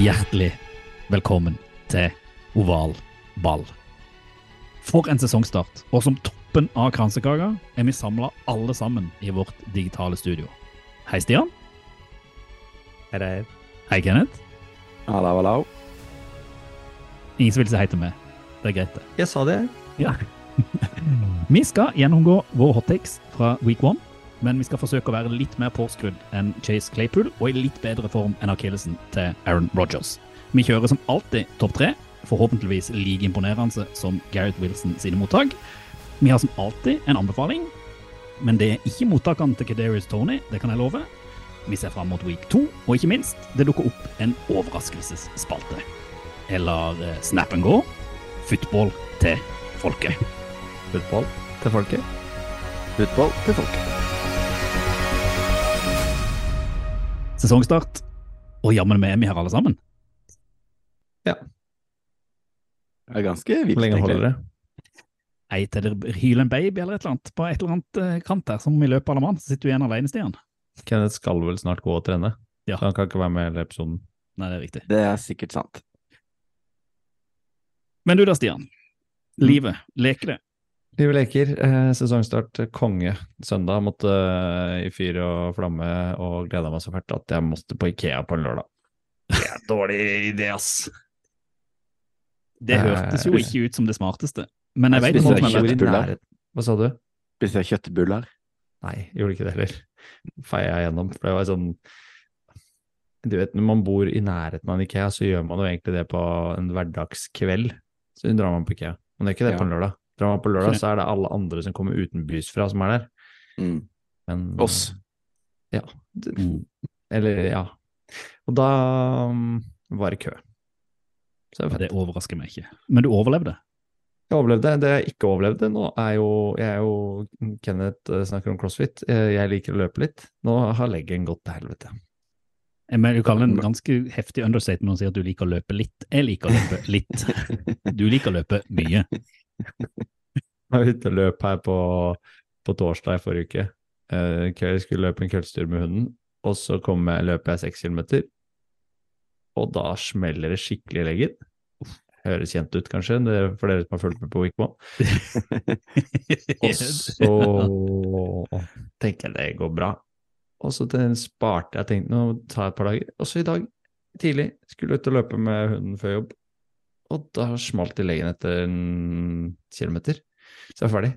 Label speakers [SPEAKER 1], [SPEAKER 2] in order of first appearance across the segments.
[SPEAKER 1] Hjertelig velkommen til Oval ball. For en sesongstart, og som toppen av kransekaka er vi samla alle sammen i vårt digitale studio. Hei, Stian.
[SPEAKER 2] Hei, det er
[SPEAKER 1] Hei, Kenneth.
[SPEAKER 2] Hallo, hallo.
[SPEAKER 1] Ingen som vil si hei til meg. Det er greit, det.
[SPEAKER 2] Jeg sa det, jeg.
[SPEAKER 1] Ja. vi skal gjennomgå vår hottakes fra week one, men vi skal forsøke å være litt mer påskrudd enn Chase Claypool og i litt bedre form enn akillesen til Aaron Rodgers. Vi kjører som alltid topp tre, forhåpentligvis like imponerende som Gareth Wilson sine mottak. Vi har som alltid en anbefaling, men det er ikke mottakene til Kadarius Tony, det kan jeg love. Vi ser fram mot week to, og ikke minst, det dukker opp en overraskelsesspalte. Eller eh, snap and go, football til folket.
[SPEAKER 2] Football til folket. Football til folket.
[SPEAKER 1] Sesongstart, og jammen med er vi her alle sammen. Ja.
[SPEAKER 3] Det er ganske vilt,
[SPEAKER 2] Hvor lenge
[SPEAKER 3] egentlig.
[SPEAKER 2] holder det?
[SPEAKER 1] Ei til det hyler en baby eller et eller annet på et eller annet eh, kant der, som i løpet av alle mann, så sitter du igjen alene, Stian.
[SPEAKER 2] Kenneth skal vel snart gå og trene,
[SPEAKER 1] Ja.
[SPEAKER 2] så han kan ikke være med i hele episoden.
[SPEAKER 1] Nei, det er riktig.
[SPEAKER 3] Det er sikkert sant.
[SPEAKER 1] Men du da, Stian. Livet, leker det?
[SPEAKER 2] Live leker, eh, sesongstart eh, konge. Søndag måtte eh, i fyr og flamme og gleda meg så fælt at jeg måtte på Ikea på en lørdag. Det er en dårlig idé, ass.
[SPEAKER 1] Det hørtes jo ikke ut som det smarteste. Men jeg vet
[SPEAKER 3] Jeg
[SPEAKER 1] har
[SPEAKER 3] ikke.
[SPEAKER 2] Hva sa du?
[SPEAKER 3] Spiste jeg kjøttbuller?
[SPEAKER 2] Nei, jeg gjorde ikke det heller. Feia gjennom. For det var sånn Du vet, når man bor i nærheten av en Ikea, så gjør man jo egentlig det på en hverdagskveld. Så drar man på Ikea. Men det er ikke det
[SPEAKER 3] Ja.
[SPEAKER 2] på en lørdag. Drar man på lørdag, så er det alle andre som kommer utenbys fra, som er der.
[SPEAKER 3] Mm.
[SPEAKER 2] Men,
[SPEAKER 3] Oss.
[SPEAKER 2] Ja. d- Eller, ja. Og da um, var det kø. Så det
[SPEAKER 1] Det overrasker meg ikke. Men du overlevde.
[SPEAKER 2] Jeg overlevde. Det jeg ikke overlevde nå, er jo Jeg er jo Kenneth eh, snakker om crossfit. Eh, Jeg liker å løpe litt. Nå har leggen gått til helvete.
[SPEAKER 1] Men du kaller det en ganske heftig understatement når si at du liker å løpe litt. Jeg liker å løpe litt. Du liker å løpe mye.
[SPEAKER 2] Jeg var ute og løp her på, på torsdag i forrige uke. Eh, Jeg skulle løpe en kveldstur med hunden, og så jeg, løper jeg seks kilometer. Og da smeller det skikkelig i leggen. Høres kjent ut, kanskje, det for dere som har fulgt med på Wikmo. Og så tenker jeg det går bra. Og så til- sparte jeg tenkte nå tar jeg et par dager. Og så i dag tidlig skulle jeg ut og løpe med hunden før jobb. Og da smalt det i leggen etter en kilometer. Så jeg er ferdig.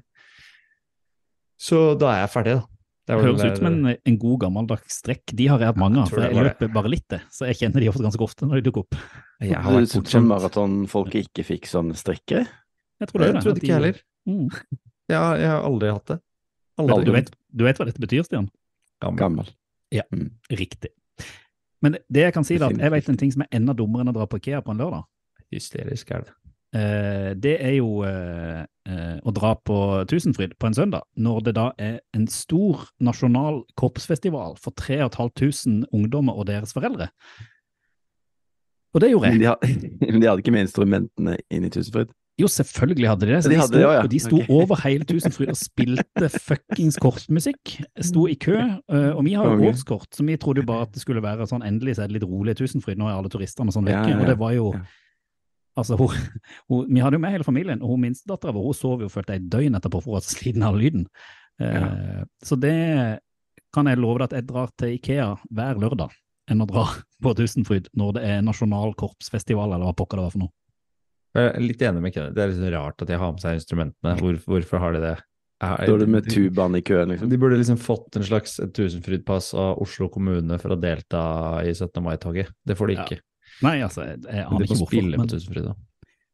[SPEAKER 2] Så da er jeg ferdig, da. Det
[SPEAKER 1] Høres ut som en, en god gammeldags strekk. De har jeg hatt mange av, for jeg løper bare litt, det. Så jeg kjenner de ofte ganske ofte når de dukker opp.
[SPEAKER 2] Jeg har
[SPEAKER 3] Du
[SPEAKER 2] vært
[SPEAKER 3] som
[SPEAKER 2] bortskjemt.
[SPEAKER 3] maratonfolk ikke fikk sånne strekker?
[SPEAKER 1] Jeg tror det
[SPEAKER 2] Jeg trodde ikke jeg heller.
[SPEAKER 1] Mm.
[SPEAKER 2] Ja, jeg har aldri hatt det. Aldri.
[SPEAKER 1] du, du, vet, du vet hva dette betyr, Stian?
[SPEAKER 2] Gammel.
[SPEAKER 3] Gammel.
[SPEAKER 1] Riktig. Men det jeg kan si da, at jeg vet en ting som er enda dummere enn å dra på Ikea på en lørdag.
[SPEAKER 2] Hysterisk er det.
[SPEAKER 1] Eh, det er jo eh, eh, å dra på Tusenfryd på en søndag, når det da er en stor nasjonal korpsfestival for 3500 ungdommer og deres foreldre. Og det gjorde
[SPEAKER 3] Men
[SPEAKER 1] jeg.
[SPEAKER 3] de, had, men de hadde ikke med instrumentene inn i Tusenfryd?
[SPEAKER 1] Jo, selvfølgelig hadde de det. Så
[SPEAKER 3] De
[SPEAKER 1] de,
[SPEAKER 3] hadde
[SPEAKER 1] sto,
[SPEAKER 3] det ja.
[SPEAKER 1] og de sto
[SPEAKER 3] okay.
[SPEAKER 1] over hele Tusenfryd og spilte fuckings korpsmusikk. Sto i kø. eh, og vi har jo årskort, så vi trodde jo bare at det skulle være sånn endelig så er det litt rolig i Tusenfryd. Nå er alle turistene sånn
[SPEAKER 3] Ja,
[SPEAKER 1] vekke.
[SPEAKER 3] ja,
[SPEAKER 1] Og det var jo
[SPEAKER 3] ja.
[SPEAKER 1] Altså, hun, hun, vi hadde jo med hele familien, og hun minstedattera vår hun sov jo følte jeg døgn etterpå for å være sliten av lyden. Eh, Så det kan jeg love deg at jeg drar til Ikea hver lørdag enn å dra på Tusenfryd når det er nasjonal korpsfestival, eller hva pokker det var for noe.
[SPEAKER 2] Jeg er litt enig med Kenneth. Det er litt sånn rart at de har med seg instrumentene. Hvor, hvorfor har de det?
[SPEAKER 3] Står du med tubaen i køen, liksom?
[SPEAKER 2] De burde liksom fått en slags Tusenfrydpass av Oslo kommune for å delta i 17. mai-toget. Det får de
[SPEAKER 1] Ja. Nei, altså, jeg, jeg aner ikke hvorfor,
[SPEAKER 2] spille
[SPEAKER 1] men
[SPEAKER 2] Tusenfryd, da.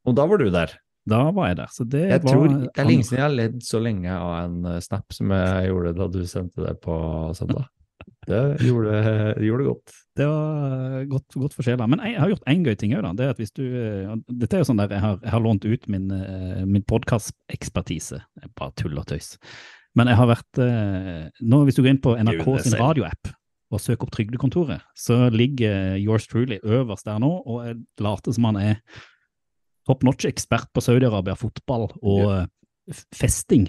[SPEAKER 2] Og da var du der.
[SPEAKER 1] da var jeg der. Så det
[SPEAKER 2] Jeg
[SPEAKER 1] var
[SPEAKER 2] tror Det er lenge siden jeg har ledd så lenge av en eh, snap som jeg gjorde da du sendte det på søndag. Det gjorde, gjorde godt.
[SPEAKER 1] Det var eh, godt, godt for sjela. Men jeg har gjort én gøy ting òg, da. Det er at hvis du eh, Dette er jo sånn der jeg har, jeg har lånt ut min, min podkastekspertise. Bare tull og tøys. Men jeg har vært Nå, hvis du går inn på NRK sin radioapp og søke opp Trygdekontoret, så ligger yours truly øverst der nå, og jeg later som han er top notch ekspert på Saudi-Arabia, fotball og ja. festing.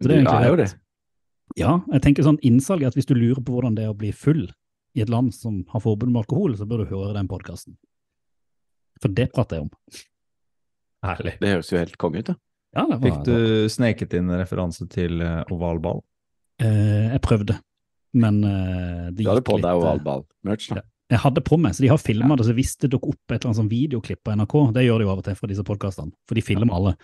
[SPEAKER 1] Så egentlig
[SPEAKER 3] er jo
[SPEAKER 1] helt-
[SPEAKER 3] det.
[SPEAKER 1] Ja, jeg tenker sånn innsalg er at hvis du lurer på hvordan det er å bli full i et land som har forbud med alkohol, så bør du høre den podkasten. For det prater jeg om.
[SPEAKER 2] Herlig.
[SPEAKER 3] Det høres jo helt konge ut, da.
[SPEAKER 1] Ja, det var,
[SPEAKER 2] Fikk du sneket inn referanse til oval ovalball?
[SPEAKER 1] Eh, jeg prøvde, men uh, det
[SPEAKER 3] Du hadde på
[SPEAKER 1] litt
[SPEAKER 3] deg
[SPEAKER 1] eh,
[SPEAKER 3] ovalball-merch, da.
[SPEAKER 1] Jeg hadde på meg, så de har filma det, så hvis det dukker opp et eller annet sånn videoklipp på NRK, det gjør de jo av og til fra disse podkastene, for de filmer alle,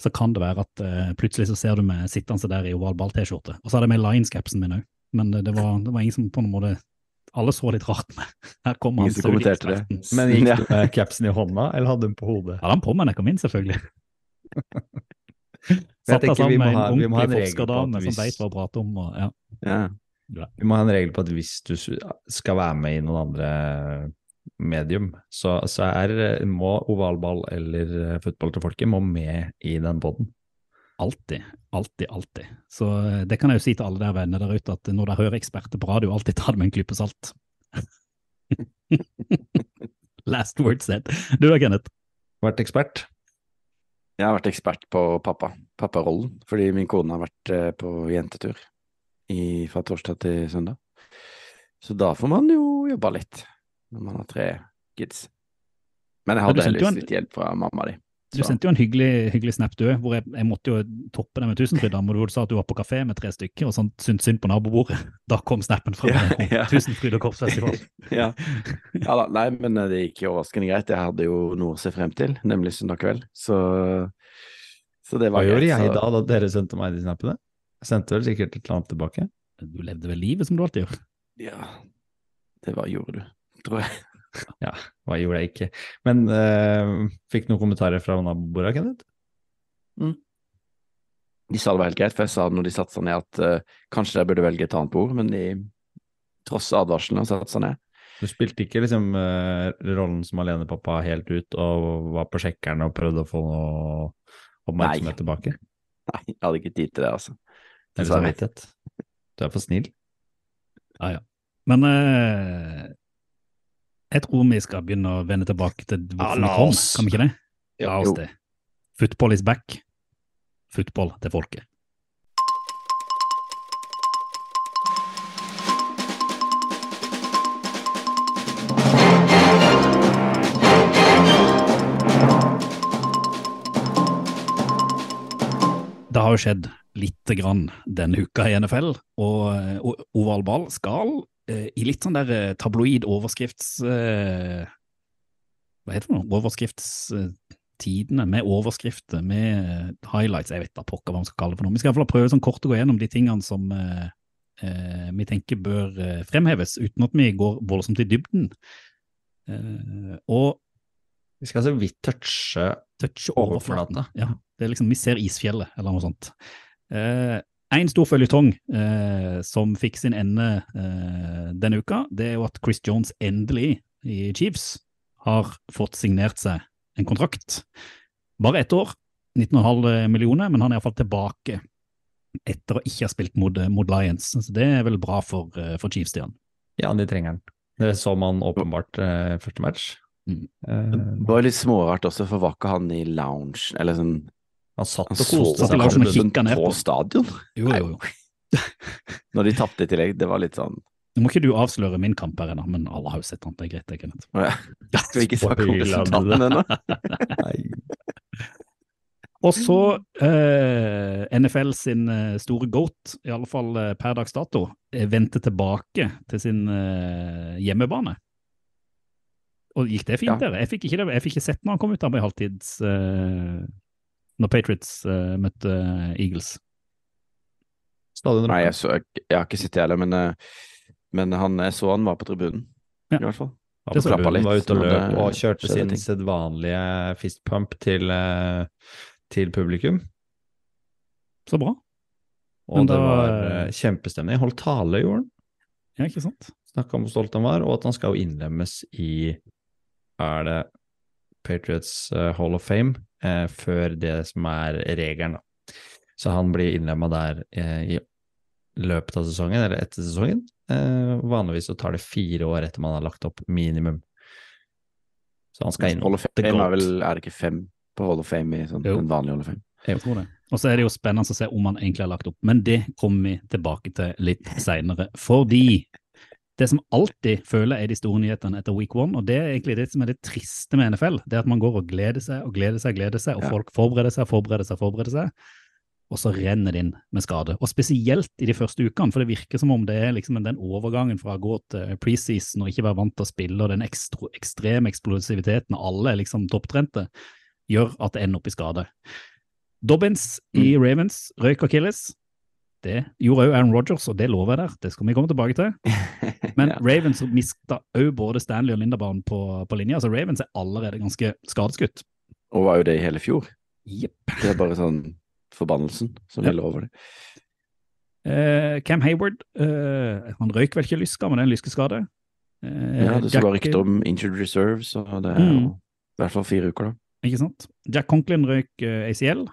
[SPEAKER 1] så kan det være at uh, plutselig så ser du meg sittende der i oval ball-T-skjorte. Og så hadde jeg med Lions-capsen min òg, men det, det, var, det var ingen som på noen måte Alle så litt rart med. Her kom han
[SPEAKER 3] Ingen kommenterte det.
[SPEAKER 2] Men gikk
[SPEAKER 3] Ja.
[SPEAKER 2] du med capsen i hånda, eller hadde hun den på hodet?
[SPEAKER 1] Hadde han på meg da jeg kom inn, selvfølgelig. Satt der sammen med en ordentlig forskerdame som veit hva hun prater om. Og, ja.
[SPEAKER 3] Ja.
[SPEAKER 2] Vi må ha en regel på at hvis du skal være med i noen andre medium, så, så er, må ovalball eller eh, fotball til folket må med i den poden.
[SPEAKER 1] Alltid, alltid, alltid. Så eh, det kan jeg jo si til alle der venner der ute, at når dere hører eksperter på radio, alltid ta det med en klype salt. Last word said. Du da, Kenneth?
[SPEAKER 2] Vært ekspert?
[SPEAKER 3] Jeg har vært ekspert på pappa, papparollen, fordi min kone har vært eh, på jentetur i, fra torsdag til søndag. Så da får man jo jobba litt, når man har tre kids. Men jeg hadde heldigvis
[SPEAKER 1] en-
[SPEAKER 3] litt hjelp fra mamma di.
[SPEAKER 1] Du sendte jo en hyggelig, hyggelig snap, du hvor jeg, jeg måtte jo toppe det med tusenfryd. hvor du sa at du var på kafé med tre stykker og sånn syntes synd på nabobordet. Da kom snappen fra
[SPEAKER 3] Ja, ja.
[SPEAKER 1] Tusenfryd og korpsfestival.
[SPEAKER 3] ja. ja da, nei, men eh, det gikk jo overraskende greit. Jeg hadde jo noe å se frem til, nemlig søndag kveld. Så, så det
[SPEAKER 2] Hva
[SPEAKER 3] var
[SPEAKER 2] gjorde
[SPEAKER 3] greit.
[SPEAKER 2] jeg
[SPEAKER 3] så-
[SPEAKER 2] da, da dere sendte meg de snappene? Jeg sendte vel sikkert et eller annet tilbake?
[SPEAKER 1] Du levde vel livet som du alltid gjør.
[SPEAKER 3] Ja, det var, gjorde du, tror jeg.
[SPEAKER 2] Hva gjorde jeg ikke? Men uh, fikk noen kommentarer fra naboene, Kenneth?
[SPEAKER 3] De sa det var helt greit, for jeg sa når de satte seg ned at uh, kanskje jeg burde velge et annet bord, men de tross advarslene satte seg ned.
[SPEAKER 2] Du spilte ikke liksom uh, rollen som alenepappa helt ut og var på sjekkeren og prøvde å få noe oppmerksomhet
[SPEAKER 3] Nei.
[SPEAKER 2] tilbake?
[SPEAKER 3] Nei, jeg hadde ikke tid til det, altså.
[SPEAKER 2] Eller samvittighet? Du er for snill.
[SPEAKER 1] Ja, ja. Men eh, jeg tror vi skal begynne å vende tilbake til hvorfor
[SPEAKER 2] Ja,
[SPEAKER 1] vi kom. Kan vi ikke det? La oss
[SPEAKER 3] Jo.
[SPEAKER 1] det. Football is back. Football til folket. Det har jo skjedd lite grann denne uka i NFL, og, og oval ball skal eh, i litt sånn der eh, tabloid overskrifts... Eh, hva heter det nå? Overskriftstidene, med overskrifter, med highlights, jeg vet da pokker hva man skal kalle det for noe. Vi skal i hvert fall prøve sånn kort å gå gjennom de tingene som eh, vi tenker bør fremheves, uten at vi går voldsomt i dybden. Eh, og
[SPEAKER 2] Vi skal så vidt touche
[SPEAKER 1] touche
[SPEAKER 2] overflaten.
[SPEAKER 1] Ja, det er liksom, vi ser isfjellet, eller noe sånt. Eh, en stor føljetong eh, som fikk sin ende eh, denne uka, det er jo at Chris Jones endelig i Chiefs har fått signert seg en kontrakt. Bare ett år, 19,5 millioner, men han er iallfall tilbake etter å ikke ha spilt mot, mot Lions. Så det er vel bra for, eh, for Chiefs, Stian.
[SPEAKER 2] Ja, de trenger han. Det så man åpenbart eh, første match.
[SPEAKER 1] Mm.
[SPEAKER 2] Eh,
[SPEAKER 3] Det var litt smårart også, for var ikke han i lounge, eller sånn
[SPEAKER 2] han satt
[SPEAKER 3] Han
[SPEAKER 2] og koste seg.
[SPEAKER 1] med ned
[SPEAKER 3] på stadion.
[SPEAKER 1] Jo, jo, jo.
[SPEAKER 3] Når de tapte i tillegg, det var litt sånn
[SPEAKER 1] Nå må ikke du avsløre min kamp her ennå, men alle har jo sett den. Det er greit, det, Kenneth.
[SPEAKER 3] Ja. Skal vi ikke snakke om resultatene ennå?
[SPEAKER 1] Og så eh, NFL sin eh, store goat, i alle fall eh, per dags dato, eh, vendte tilbake til sin eh, hjemmebane. Og gikk det fint,
[SPEAKER 3] Ja.
[SPEAKER 1] dere? Jeg fikk ikke, jeg fikk ikke sett når han kom ut av med halvtids eh, Når Patriots uh, møtte Eagles.
[SPEAKER 2] Stadion
[SPEAKER 3] Nei, jeg, så, jeg har ikke sett det heller, men, eh, men han, jeg så han var på tribunen,
[SPEAKER 1] Ja.
[SPEAKER 3] i hvert fall.
[SPEAKER 2] Han
[SPEAKER 3] litt
[SPEAKER 2] var ute og løp og kjørte sin sedvanlige fistpump til, eh, til publikum.
[SPEAKER 1] Så bra.
[SPEAKER 2] Og
[SPEAKER 1] Men
[SPEAKER 2] det
[SPEAKER 1] da-
[SPEAKER 2] var eh, kjempestemning. Holdt tale, gjorde han.
[SPEAKER 1] Ja, ikke sant?
[SPEAKER 2] Snakka om hvor stolt han var, og at han skal innlemmes i Er det Patriots eh, Hall of Fame eh, før det som er regelen, da. Så han blir innlemma der eh, i løpet av sesongen, eller etter sesongen. Eh, vanligvis så tar det fire år etter man har lagt opp minimum. Så han skal inn.
[SPEAKER 3] Hall of Fame er vel Er det ikke fem på Hall of Fame i sånn,
[SPEAKER 1] Jo.
[SPEAKER 3] en vanlig Hall of Fame?
[SPEAKER 1] Jeg tror det. Og så er det jo spennende å se om han egentlig har lagt opp, men det kommer vi tilbake til litt seinere. Fordi det som alltid føler er de store nyhetene etter week one, og det er egentlig det som er det triste med NFL, det er at man går og gleder seg og gleder seg gleder seg, og
[SPEAKER 3] Ja.
[SPEAKER 1] folk forbereder seg, forbereder seg, forbereder seg, og så renner det inn med skade. Og spesielt i de første ukene, for det virker som om det er liksom den overgangen fra å gå til preseason og ikke være vant til å spille, og den ekstra, ekstreme eksplosiviteten, og alle er liksom topptrente, gjør at det ender opp i skade. Dobbins i Ravens røyk Achilles. Det gjorde òg Aaron Rodgers, og det lover jeg der. Det skal vi komme tilbake til. Men
[SPEAKER 3] Ja.
[SPEAKER 1] Ravens mista òg både Stanley og Lindabarn på, på linja, så Ravens er allerede ganske skadeskutt.
[SPEAKER 3] Og var jo det i hele fjor.
[SPEAKER 1] Yep.
[SPEAKER 3] Det er bare sånn forbannelsen som
[SPEAKER 1] Ja.
[SPEAKER 3] gjelder over det.
[SPEAKER 1] Uh, Cam Hayward uh, han røyk vel ikke lyska, men det er en lyskeskade. Uh,
[SPEAKER 3] Ja, det
[SPEAKER 1] Jack-
[SPEAKER 3] være rykter om injured reserves, og det er jo
[SPEAKER 1] Mm.
[SPEAKER 3] i hvert fall fire uker, da.
[SPEAKER 1] Ikke sant? Jack Conklin røyk ACL,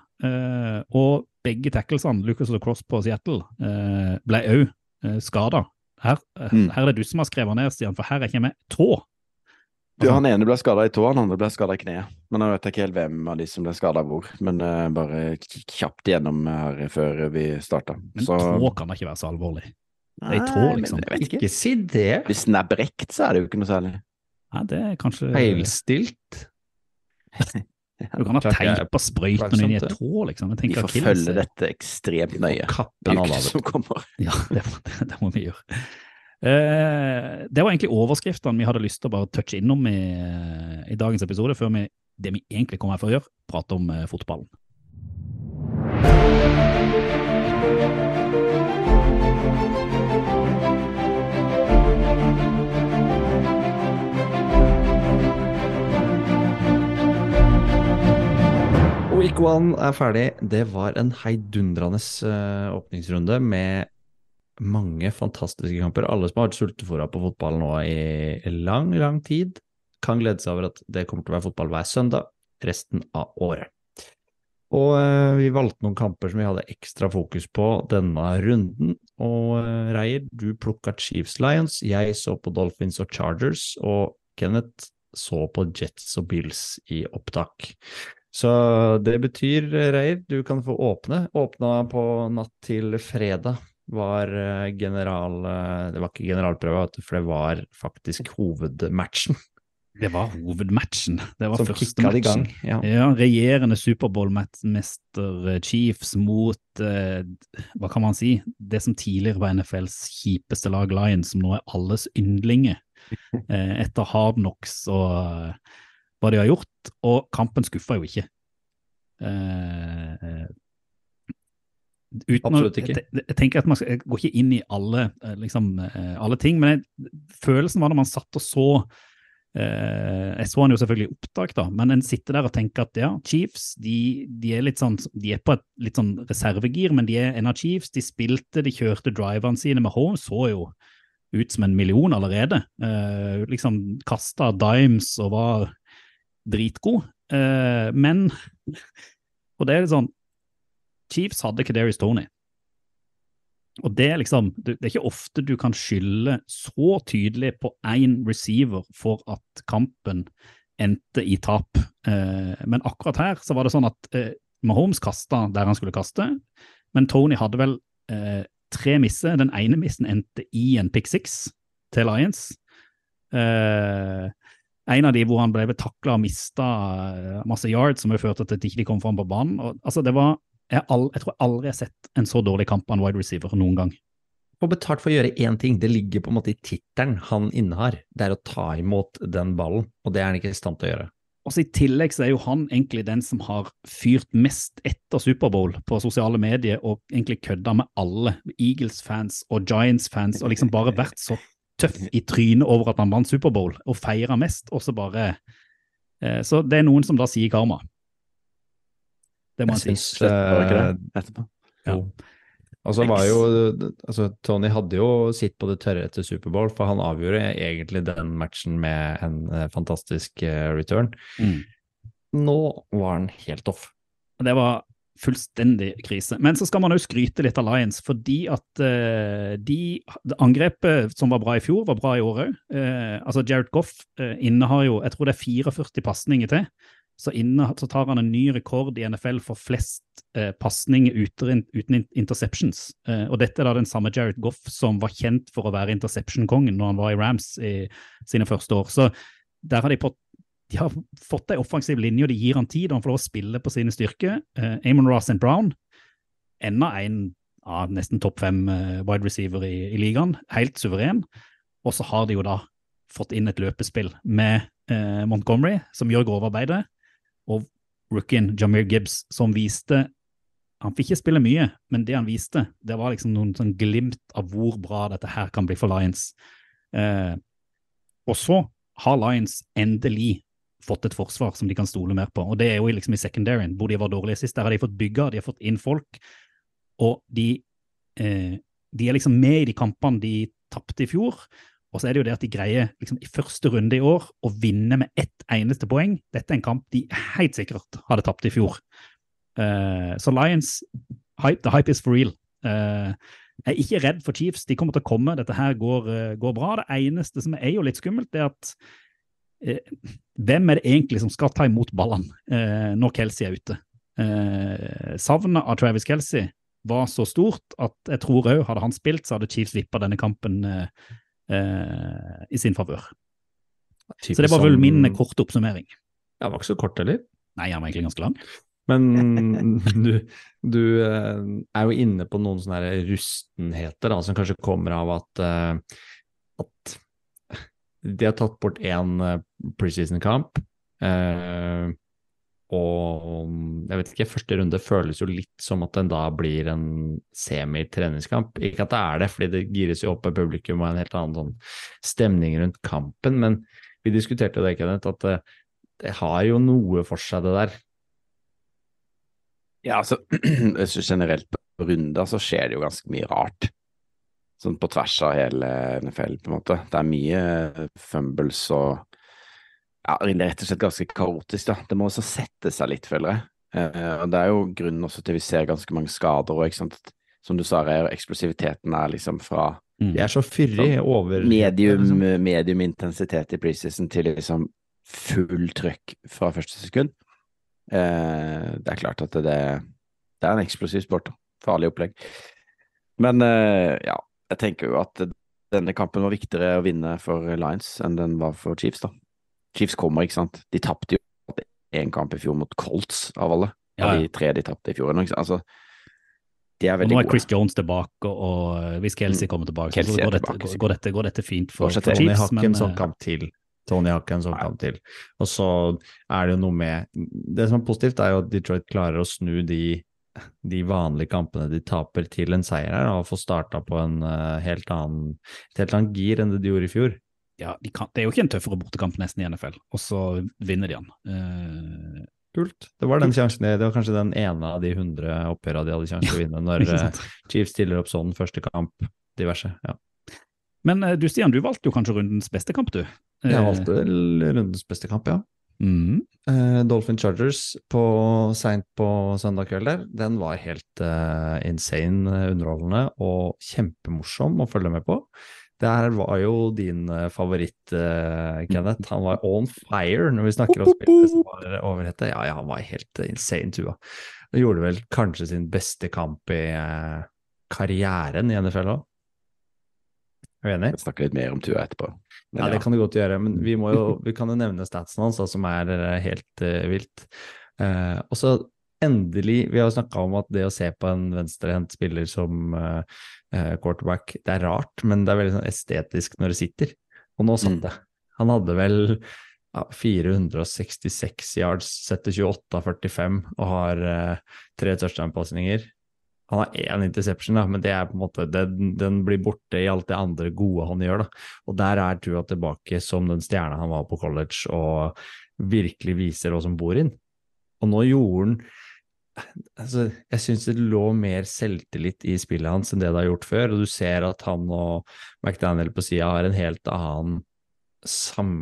[SPEAKER 1] og begge tacklesene, Lucas Lacrosse på Seattle, eh, ble òg eh, skada. Her, eh,
[SPEAKER 3] Mm.
[SPEAKER 1] her er det du som har skrevet ned, Stian, for her er ikke med tå.
[SPEAKER 3] Du, han ene ble skada i tå, han andre ble skada i kneet. Men jeg vet ikke helt hvem av de som ble skada hvor. Men uh, bare kjapt igjennom her før vi starta.
[SPEAKER 1] Men tå kan da ikke være så alvorlig. det er i tå,
[SPEAKER 3] Nei,
[SPEAKER 1] liksom.
[SPEAKER 3] Jeg vet ikke.
[SPEAKER 2] Ikke si det!
[SPEAKER 3] Hvis den er brekt, så er det jo ikke noe særlig.
[SPEAKER 1] Nei, det er kanskje
[SPEAKER 2] Feilstilt.
[SPEAKER 1] Du kan ha teip og sprøyte noen inn i et
[SPEAKER 2] plagsomt,
[SPEAKER 1] liksom. Jeg
[SPEAKER 3] Vi
[SPEAKER 1] tenker
[SPEAKER 3] får
[SPEAKER 1] Achilles
[SPEAKER 3] følge
[SPEAKER 1] er-
[SPEAKER 3] dette ekstremt nøye.
[SPEAKER 2] Kappe
[SPEAKER 3] i
[SPEAKER 2] en
[SPEAKER 3] ukene som kommer.
[SPEAKER 1] Ja, det må, det må vi gjøre. Uh, det var egentlig overskriftene vi hadde lyst til å bare touche innom i, i dagens episode, før vi det vi egentlig kommer her for å gjøre, prate om uh, fotballen.
[SPEAKER 2] Week one er ferdig. Det var en heidundrende eh, åpningsrunde med mange fantastiske kamper. Alle som har vært sultefòra på fotball nå i lang, lang tid, kan glede seg over at det kommer til å være fotball hver søndag resten av året. Og eh, vi valgte noen kamper som vi hadde ekstra fokus på denne runden. Og eh, Reier, du plukka Chiefs Lions, jeg så på Dolphins og Chargers, og Kenneth så på Jets og Bills i opptak. Så det betyr, Reir, du kan få åpne. Åpna på natt til fredag var eh, general... eh, Det var ikke generalprøve, for det var faktisk hovedmatchen
[SPEAKER 1] Det var hovedmatchen. Det var
[SPEAKER 2] som
[SPEAKER 1] første
[SPEAKER 2] kicka i
[SPEAKER 1] matchen.
[SPEAKER 2] gang. Ja.
[SPEAKER 1] Ja, regjerende Superbowl-mester eh, Chiefs mot eh, hva kan man si, det som tidligere var NFLs kjipeste lag, Lions, som nå er alles yndlinger eh, etter hard knocks og eh, hva de har gjort. Og kampen skuffa jo ikke. Eh, eh,
[SPEAKER 2] Absolutt
[SPEAKER 1] å,
[SPEAKER 2] ikke.
[SPEAKER 1] Jeg, jeg tenker at man skal, går ikke inn i alle, eh, liksom, eh, alle ting, men jeg, følelsen var da man satt og så Eh, jeg så han jo selvfølgelig i opptak, da, men en sitter der og tenker at ja, Chiefs de, de er sånn, de er på et litt sånn reservegir, men de er en av Chiefs. De spilte, de kjørte driverne sine med home, så jo ut som en million allerede. Eh, liksom kasta dimes og var dritgod. Eh, men Og det er litt sånn Chiefs hadde Kaderi's Tony. Og det er liksom, det er ikke ofte du kan skylde så tydelig på én receiver for at kampen endte i tap. Eh, men akkurat her så var det sånn at eh, Mahomes kasta der han skulle kaste, men Tony hadde vel tre misser. Den ene missen endte i en pick six til Lions. Eh, en av de hvor han ble takla og mista eh, masse yards, som førte til at de ikke kom fram på banen. Og, altså, det var jeg, all, jeg tror aldri jeg har sett en så dårlig kamp av en wide receiver noen gang.
[SPEAKER 2] Få betalt for å gjøre én ting, det ligger på en måte i tittelen han innehar. Det er å ta imot den ballen, og det er han ikke i stand til å gjøre.
[SPEAKER 1] Også I tillegg så er jo han egentlig den som har fyrt mest etter Superbowl på sosiale medier og egentlig kødda med alle Eagles-fans og Giants-fans og liksom bare vært så tøff i trynet over at han vant Superbowl og feira mest, og så bare eh, Så det er noen som da sier karma. Det må
[SPEAKER 2] Jeg
[SPEAKER 1] jeg si.
[SPEAKER 2] Eh,
[SPEAKER 3] det etterpå.
[SPEAKER 1] Ja.
[SPEAKER 2] Og så var jo altså, Tony hadde jo sitt på det tørre etter Superbowl, for han avgjorde egentlig den matchen med en eh, fantastisk eh, return.
[SPEAKER 1] Mm.
[SPEAKER 2] Nå var han helt off.
[SPEAKER 1] Det var fullstendig krise. Men så skal man òg skryte litt av Lions, fordi at uh, de angrepet som var bra i fjor, var bra i år òg. altså Jared Goff uh, innehar jo jeg tror det er 44 pasninger til. Så, inne, så tar han en ny rekord i NFL for flest eh, pasninger uten, uten interceptions. Eh, og dette er da den samme Jared Goff som var kjent for å være interception-kongen når han var i Rams i sine første år. Så der har de fått de har fått ei offensiv linje, og de gir han tid, og han får lov å spille på sine styrker. Eh, Amon Ross and Brown, enda en av nesten topp fem eh, wide receiver i, i ligaen, helt suveren. Og så har de jo da fått inn et løpespill med eh, Montgomery, som gjør grovarbeidet, og rookien Jameer Gibbs, som viste Han fikk ikke spille mye, men det han viste, det var liksom noen sånn glimt av hvor bra dette her kan bli for Lions. Eh, og så har Lions endelig fått et forsvar som de kan stole mer på. Og det er jo liksom i secondaryen, hvor de var dårlige sist. Der har de fått bygga, de har fått inn folk, og de, eh, de er liksom med i de kampene de tapte i fjor. Og så er det jo det at de greier liksom i første runde i år å vinne med ett eneste poeng. Dette er en kamp de helt sikkert hadde tapt i fjor. Uh, så Lions, hype, the hype is for real. Uh, jeg er ikke redd for Chiefs, de kommer til å komme. Dette her går, eh, går bra. Det eneste som er jo litt skummelt, er at hvem er det egentlig som skal ta imot ballene eh, når Kelsey er ute? Eh, Savnet av Travis Kelsey var så stort at jeg tror òg, hadde han spilt, så hadde Chiefs vippa denne kampen eh, eh, i sin favør. Så det var vel min korte oppsummering.
[SPEAKER 2] Ja, det var ikke så kort heller.
[SPEAKER 1] Nei, den var egentlig ganske lang.
[SPEAKER 2] Men du, du eh, er jo inne på noen sånne rustenheter da, som kanskje kommer av at, eh, at de har tatt bort én eh, preseason-kamp. Eh, og jeg vet ikke, første runde føles jo litt som at den da blir en semi-treningskamp. Ikke at det er det, fordi det gires jo opp av publikum og en helt annen sånn stemning rundt kampen. Men vi diskuterte det, Kenneth, at det, det har jo noe for seg, det der.
[SPEAKER 3] Ja, altså generelt på runder så skjer det jo ganske mye rart. Sånn på tvers av hele NFL, på en måte. Det er mye fumbles og ja, rett og slett ganske kaotisk, da. Det må også sette seg litt, føler jeg. Eh, og det er jo grunnen også til vi ser ganske mange skader og, ikke sant. Som du sa, er eksplosiviteten er liksom fra
[SPEAKER 1] Mm.
[SPEAKER 2] Jeg er så fyrig over
[SPEAKER 3] medium,
[SPEAKER 2] liksom.
[SPEAKER 3] medium intensitet i preseason til liksom full trøkk fra første sekund. Eh, det er klart at det, det er en eksplosiv sport. da. Farlig opplegg. Men eh, ja, jeg tenker jo at denne kampen var viktigere å vinne for Lions enn den var for Chiefs, da. Chiefs kommer, ikke sant. De tapte jo én kamp i fjor mot Colts, av alle.
[SPEAKER 1] Ja, ja.
[SPEAKER 3] de tre de tapte i fjor. Altså, de er veldig gode.
[SPEAKER 1] nå er
[SPEAKER 3] gode.
[SPEAKER 1] Chris Jones tilbake, og eh, hvis Kelsey kommer tilbake,
[SPEAKER 3] Kelsey
[SPEAKER 1] så går dette,
[SPEAKER 3] tilbake,
[SPEAKER 1] går, dette, går dette fint for, for
[SPEAKER 3] Chiefs.
[SPEAKER 2] Tony har ikke en sånn
[SPEAKER 1] eh,
[SPEAKER 2] kamp til. Tony har ikke en sånn kamp til. Og så er det jo noe med Det som er positivt, er jo at Detroit klarer å snu de, de vanlige kampene de taper, til en seier her, og få starta på en eh, helt annen, et helt annet gir enn det de gjorde i fjor.
[SPEAKER 1] ja, de kan, det er jo ikke en tøffere bortekamp nesten i NFL, og så vinner de den. Uh,
[SPEAKER 2] Kult. Det var den sjansen, det var kanskje den ene av de 100 oppgjørene de hadde sjanse til å vinne når eh. Chiefs stiller opp sånn første kamp, diverse. Ja.
[SPEAKER 1] Men du Stian, du valgte jo kanskje rundens beste kamp, du.
[SPEAKER 2] Jeg valgte rundens beste kamp, ja.
[SPEAKER 1] Mhm.
[SPEAKER 2] Uh, Dolphin Chargers på seint på søndag kveld der, den var helt uh, insane eh, underholdende og kjempemorsom å følge med på. Det her var jo din favoritt, uh, Kenneth. Han var on fire når vi snakker om spillere som var overhette. Ja, ja, han var helt insane, Tua. Han gjorde vel kanskje sin beste kamp i karrieren i NFL òg. Du?
[SPEAKER 3] Jeg snakker litt mer om Tua etterpå. Men
[SPEAKER 2] Ja, det kan du godt gjøre, men vi, må jo, vi kan jo nevne statsen hans, som er eh, helt uh, vilt. Uh, og så endelig, vi har jo snakka om at det å se på en venstrehendt spiller som eh, quarterback, det er rart, men det er veldig sånn estetisk når det sitter. Og nå satt
[SPEAKER 3] Mm.
[SPEAKER 2] det. Han hadde vel ja, 466 yards, setter 28 av 45 og har tre touchdown-pasninger. Han har én interception, da, men det er på en måte, den, den blir borte i alt det andre gode han gjør. da. Og der er Tua tilbake som den stjerna han var på college, og virkelig viser hva som bor inn. Og nå gjorde han altså, jeg syns det lå mer selvtillit i spillet hans enn det det har gjort før, og du ser at han og McDaniel på sida har en helt annen sam,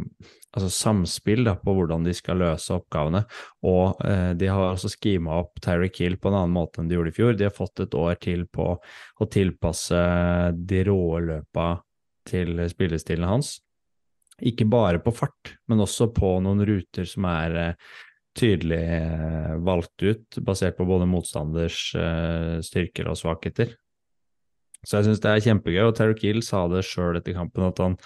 [SPEAKER 2] altså samspill da, på hvordan de skal løse oppgavene. Og eh, de har også skima opp Tyreek Hill på en annen måte enn de gjorde i fjor. De har fått et år til på å tilpasse de råe løpa til spillestilen hans. Ikke bare på fart, men også på noen ruter som er eh, tydelig eh, valgt ut, basert på både motstanders eh, styrker og svakheter. Så jeg syns det er kjempegøy, og Terry Kill sa det sjøl etter kampen at han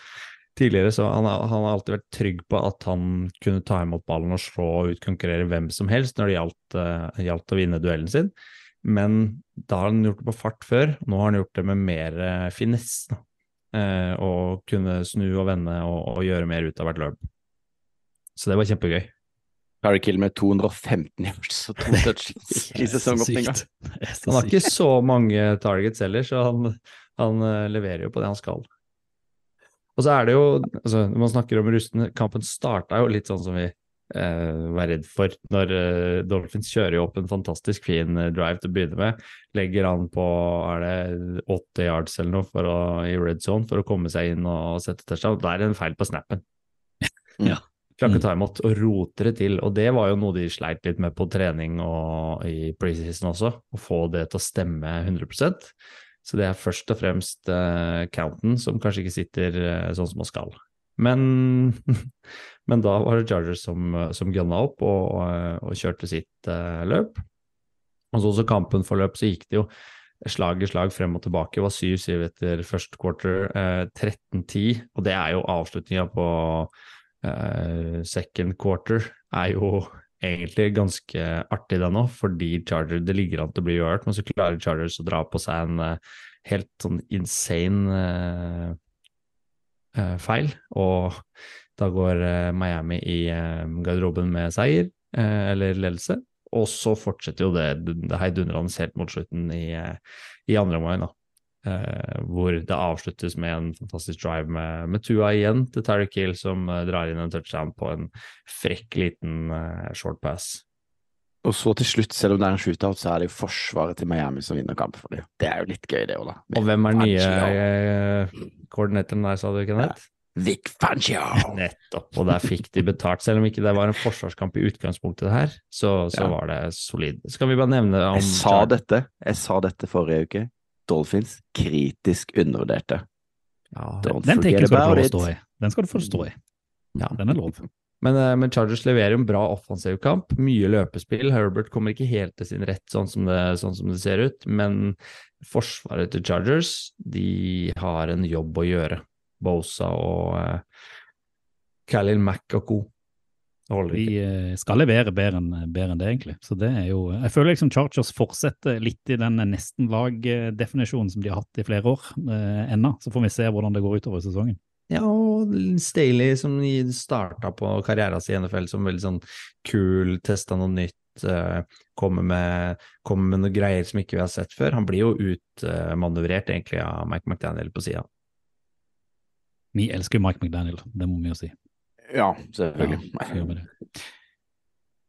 [SPEAKER 2] tidligere så han, har- han har alltid vært trygg på at han kunne ta imot ballen og slå og utkonkurrere hvem som helst når det gjaldt, uh, gjaldt å vinne duellen sin. Men da har han gjort det på fart før, nå har han gjort det med mer uh, finesse. Eh, og kunne snu og vende og, og gjøre mer ut av hvert løp. Så det var kjempegøy.
[SPEAKER 3] Harry Kill med 215 yards og to touchdowns i sesongåpninga.
[SPEAKER 2] Han har ikke så mange targets heller, så han, han leverer jo på det han skal. Og så er det jo, altså, når man snakker om rustne, kampen starta jo litt sånn som vi eh, var redd for. Når eh, Dolphins kjører jo opp en fantastisk fin eh, drive til å begynne med. Legger an på er det åtte yards eller noe for å, i red zone for å komme seg inn og sette touchdown. Da er det en feil på snappen.
[SPEAKER 1] Ja.
[SPEAKER 2] Klarer
[SPEAKER 1] Mm.
[SPEAKER 2] ikke å ta imot og roter det til. Og det var jo noe de sleit litt med på trening og i preseason også, å få det til å stemme 100 Så det er først og fremst uh, counten som kanskje ikke sitter uh, sånn som man skal. Men, men da var det Chargers som, som gunna opp og, og, og kjørte sitt uh, løp. Og så også kampen forløp, så gikk det jo slag i slag frem og tilbake. Det var 7-7 etter første quarter, eh, 13-10, og det er jo avslutninga på eh, second quarter. Er jo egentlig ganske artig det nå, fordi Charger, det ligger an til å bli uavgjort, men så klarer Chargers å dra på seg en uh, helt sånn insane uh, uh, feil, og da går Miami i garderoben med seier, eller ledelse. Og så fortsetter jo det, det heidundrende helt mot slutten i, i andre omgang, da. Eh, hvor det avsluttes med en fantastisk drive med, med Tua igjen til Terry Hill, som eh, drar inn en touchdown på en frekk liten eh, short pass.
[SPEAKER 3] Og så til slutt, selv om det er en shootout, så er det jo forsvaret til Miami som vinner kampen for dem. Det er jo litt gøy, det òg, da.
[SPEAKER 2] Og hvem er den nye eh, koordinatoren der, sa du, Kenneth?
[SPEAKER 3] Vic Fangio!
[SPEAKER 2] Nettopp, og der fikk de betalt. Selv om ikke det var en forsvarskamp i utgangspunktet her, så, så
[SPEAKER 3] Ja.
[SPEAKER 2] var det solid. Skal vi bare nevne om
[SPEAKER 3] Jeg sa dette, jeg sa dette forrige uke. Dolphins kritisk undervurderte.
[SPEAKER 2] Ja,
[SPEAKER 3] Don't
[SPEAKER 1] Den
[SPEAKER 3] tenker
[SPEAKER 1] jeg skal du få stå i. Den skal du få stå i.
[SPEAKER 2] Ja.
[SPEAKER 1] Den er lov.
[SPEAKER 2] Men, eh, men Chargers leverer en bra offensiv kamp. Mye løpespill. Herbert kommer ikke helt til sin rett, sånn som det, sånn som det ser ut. Men forsvaret til Chargers, de har en jobb å gjøre. Bosa og uh, Khalil Mack og co. Det holder
[SPEAKER 1] De eh, skal levere bedre enn bedre enn det, egentlig. Så det er jo Jeg føler liksom Chargers fortsetter litt i den nesten-lag-definisjonen som de har hatt i flere år eh, ennå. Så får vi se hvordan det går utover i sesongen.
[SPEAKER 2] Ja, og Staley som starta på karrieren sin i NFL som veldig sånn kul, testa noe nytt, eh, kommer med, kommer med noen greier som ikke vi har sett før. Han blir jo utmanøvrert egentlig av Mike McDaniel på sida.
[SPEAKER 1] Vi elsker Mike McDaniel, det må vi jo si.
[SPEAKER 3] Ja, selvfølgelig.
[SPEAKER 1] det.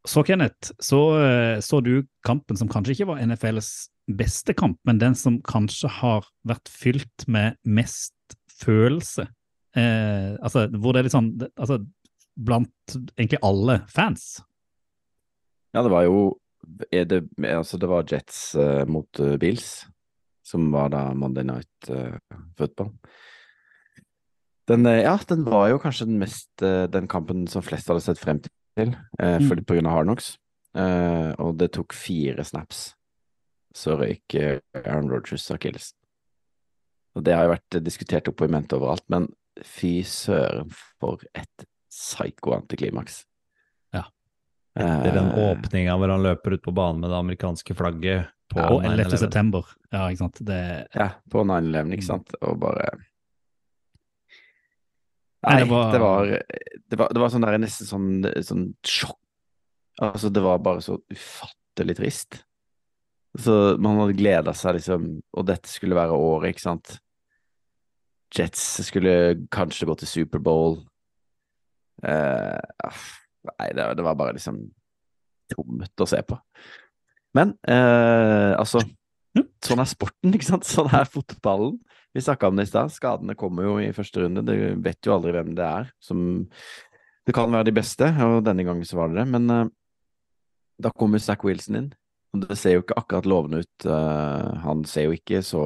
[SPEAKER 1] Så Kenneth, så, eh, så du kampen som kanskje ikke var NFLs beste kamp, men den som kanskje har vært fylt med mest følelse. Eh, altså, hvor det er litt sånn altså, Blant egentlig alle fans.
[SPEAKER 3] Ja, det var jo det, altså det var Jets uh, mot uh, Bills, som var da Monday Night uh, Football. Den, eh, ja, den var jo kanskje den mest eh, den kampen som flest hadde sett frem til, eh,
[SPEAKER 1] Mm.
[SPEAKER 3] for, på grunn av Hardnox. Eh, og det tok fire snaps, så røyk eh, Aaron Rodgers akillesen. Og det har jo vært diskutert opp og i mente overalt, men fy søren for et psyko-antiklimaks.
[SPEAKER 1] Ja.
[SPEAKER 2] Etter den åpninga hvor han løper ut på banen med det amerikanske flagget på
[SPEAKER 1] ja, 11. september. Ja, ikke sant. Det,
[SPEAKER 3] Ja, på 9-11,
[SPEAKER 1] Mm.
[SPEAKER 3] ikke sant, og bare
[SPEAKER 1] Nei, det var-
[SPEAKER 3] det var Det var, det var sånn der nesten sånn, sånn sjokk. Altså, det var bare så ufattelig trist. Så man hadde gleda seg, liksom, og dette skulle være året, ikke sant. Jets skulle kanskje gå til Superbowl. Eh, nei, det, det var bare liksom tomt å se på. Men eh, altså Sånn er sporten, ikke sant? Sånn er fotballen. Vi snakka om det i stad. Skadene kommer jo i første runde. Du vet jo aldri hvem det er som Det kan være de beste, og denne gangen så var det det. Men uh, da kommer Zack Wilson inn. Og det ser jo ikke akkurat lovende ut. Uh, han ser jo ikke så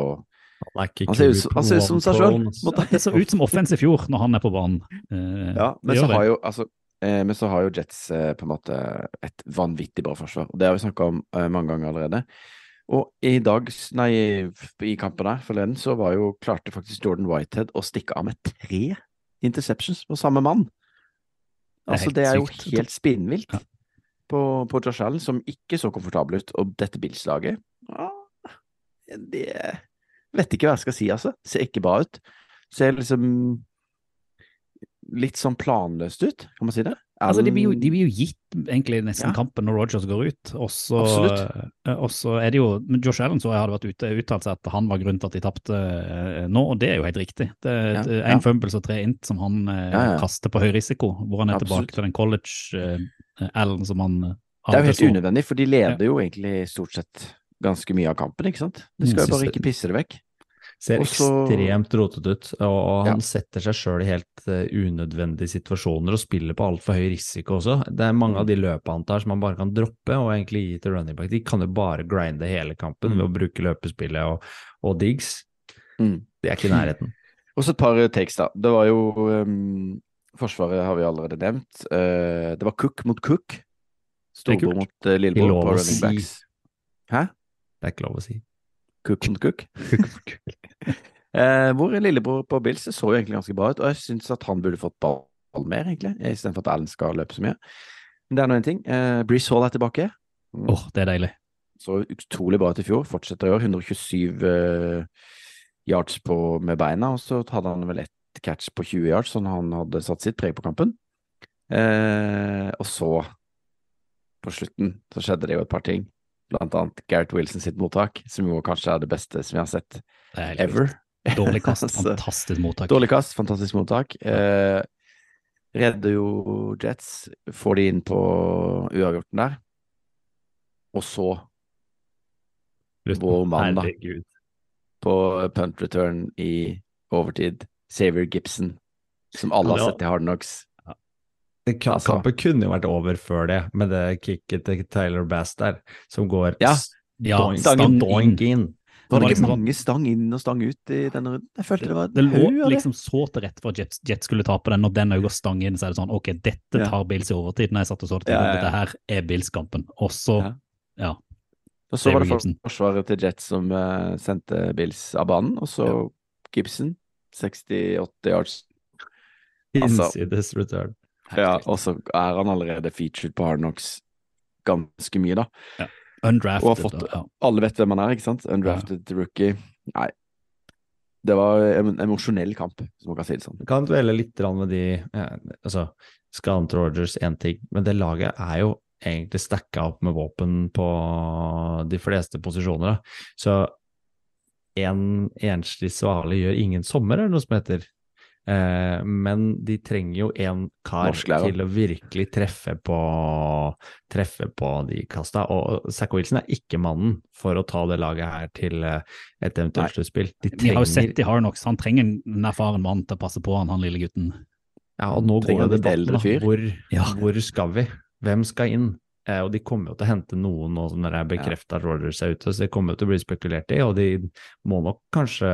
[SPEAKER 2] Han ikke
[SPEAKER 3] Han ser ut han ser ut som seg
[SPEAKER 2] sjøl.
[SPEAKER 3] Måtte-
[SPEAKER 1] Det så ut som offense i fjor når han er på banen. Uh,
[SPEAKER 3] Ja, men så har jo altså Men så har jo Jets på en måte et vanvittig bra forsvar. Og Det har vi snakka om mange ganger allerede. Og i dag, nei, i- kampen der forleden, så var jo klarte faktisk Jordan Whitehead å stikke av med tre interceptions på samme mann.
[SPEAKER 1] Altså,
[SPEAKER 3] Altså,
[SPEAKER 1] er,
[SPEAKER 3] det er jo
[SPEAKER 1] sykt.
[SPEAKER 3] helt spinnvilt
[SPEAKER 1] Ja.
[SPEAKER 3] på, på Josh Allen, som ikke så komfortabel ut. Og dette Bills-laget Det vet ikke hva jeg skal si, altså. Ser ikke bra ut. Ser liksom litt sånn planløst ut, kan man si det?
[SPEAKER 1] Altså, de blir, jo, de blir jo gitt egentlig nesten
[SPEAKER 3] Ja.
[SPEAKER 1] kampen når Rogers går ut. Og så, eh, og så er det jo men Josh Allen så hadde vært ute uttalt seg at han var grunnen til at de tapte eh, nå, og det er jo helt riktig. Det er
[SPEAKER 3] Ja,
[SPEAKER 1] et-
[SPEAKER 3] ja.
[SPEAKER 1] en fumbles og tre int som han eh,
[SPEAKER 3] Ja,
[SPEAKER 1] kaster på høy risiko, hvor han er
[SPEAKER 3] Absolutt.
[SPEAKER 1] tilbake til den college-Allen som han eh,
[SPEAKER 3] Det er jo helt unødvendig, for de leder jo egentlig stort sett ganske mye av kampen, ikke sant? De skal
[SPEAKER 2] Mm,
[SPEAKER 3] jo bare ikke pisse det vekk.
[SPEAKER 2] Ser
[SPEAKER 3] Også,
[SPEAKER 2] ekstremt rotete ut, og, han
[SPEAKER 3] Ja.
[SPEAKER 2] setter seg sjøl i helt eh, unødvendige situasjoner og spiller på altfor høy risiko også. Det er mange av de løpene han tar som han bare kan droppe og egentlig gi til running back. De kan jo bare grinde hele kampen ved å bruke løpespillet og, og digs.
[SPEAKER 3] Mm.
[SPEAKER 2] Det er ikke i nærheten.
[SPEAKER 3] Og så et par takes, da. Det var jo um, Forsvaret har vi allerede nevnt. Uh, det var Cook mot Cook. Storbror mot uh, lillebror på running
[SPEAKER 2] si.
[SPEAKER 3] backs. Hæ?
[SPEAKER 2] Det er ikke lov å si.
[SPEAKER 3] Cook mot Cook? Eh, hvor lillebror på Bills så jo egentlig ganske bra ut, og jeg syns at han burde fått ball mer, egentlig, istedenfor at Allen skal løpe så mye. Men det er nå én ting. Eh, Breeze Hall er tilbake. Mm.
[SPEAKER 1] Åh, det er deilig.
[SPEAKER 3] Så utrolig bra ut i fjor. Fortsetter i år. 127 eh, yards på, med beina, og så hadde han vel ett catch på 20 yards, sånn han hadde satt sitt preg på kampen. Eh, og så, på slutten, så skjedde det jo et par ting. Blant annet Gareth Wilson sitt mottak, som jo kanskje er det beste som vi har sett
[SPEAKER 1] er
[SPEAKER 3] ever.
[SPEAKER 1] Dårlig kast, fantastisk mottak.
[SPEAKER 3] Dårlig kast, fantastisk mottak. Eh, redder jo Jets, får de inn på uavgjorten der. Og så, vår mann, da,
[SPEAKER 2] Herregud.
[SPEAKER 3] på punt return i overtid, Xavier Gibson, som alle har sett i Hard Knocks. Altså-
[SPEAKER 2] Kampen kunne jo vært over før det, med det kicket til Tyler Bass der, som går
[SPEAKER 3] Ja.
[SPEAKER 1] Ja,
[SPEAKER 2] doink,
[SPEAKER 1] stang
[SPEAKER 2] doink inn.
[SPEAKER 3] Var det
[SPEAKER 1] var
[SPEAKER 3] ikke mange stang inn og stang ut i denne runden? Jeg følte det var
[SPEAKER 1] Det lå liksom så til rette for at Jets, Jets skulle tape den. Når den òg går stang inn, så er det sånn OK, dette
[SPEAKER 3] Ja.
[SPEAKER 1] tar Bills i overtid. Når jeg satt og så det,
[SPEAKER 3] Ja, ja, ja.
[SPEAKER 1] dette her er Bills-kampen. Og så,
[SPEAKER 3] Ja.
[SPEAKER 1] ja.
[SPEAKER 3] Og så var det
[SPEAKER 1] Gibson.
[SPEAKER 3] forsvaret til Jets som uh, sendte Bills av banen, og så Gibson, 68 yards. Altså-
[SPEAKER 2] Innsides return.
[SPEAKER 3] Ja, og så er han allerede featured på Hard Knocks ganske mye, da.
[SPEAKER 1] Undrafted.
[SPEAKER 3] Og har fått
[SPEAKER 1] da, ja.
[SPEAKER 3] Alle vet hvem han er, ikke sant? Undrafted rookie. Nei. Det var en emosjonell kamp, som man kan si det sånn.
[SPEAKER 2] Kan dvele litt med de ja, altså, Skaden til Rogers én ting, men det laget er jo egentlig stacka opp med våpen på de fleste posisjoner. Da. Så en enslig svale gjør ingen sommer, er det noe som heter. Eh, men de trenger jo en kar til å virkelig treffe på, treffe på de kasta. Og Zack Wilson er ikke mannen for å ta det laget her til eh, et eventuelt sluttspill. De
[SPEAKER 1] Vi har jo
[SPEAKER 2] sett
[SPEAKER 1] sett har nok, så han trenger en erfaren mann til å passe på han, han lille gutten.
[SPEAKER 2] Ja, og nå
[SPEAKER 3] Trenger
[SPEAKER 2] går jo
[SPEAKER 3] en
[SPEAKER 2] debatten, da. Hvor,
[SPEAKER 1] Ja.
[SPEAKER 2] hvor skal vi? Hvem skal inn? Eh, og de kommer jo til å hente noen nå som det er bekrefta at Rogers er ute, så det kommer jo til å bli spekulert i, og de må nok kanskje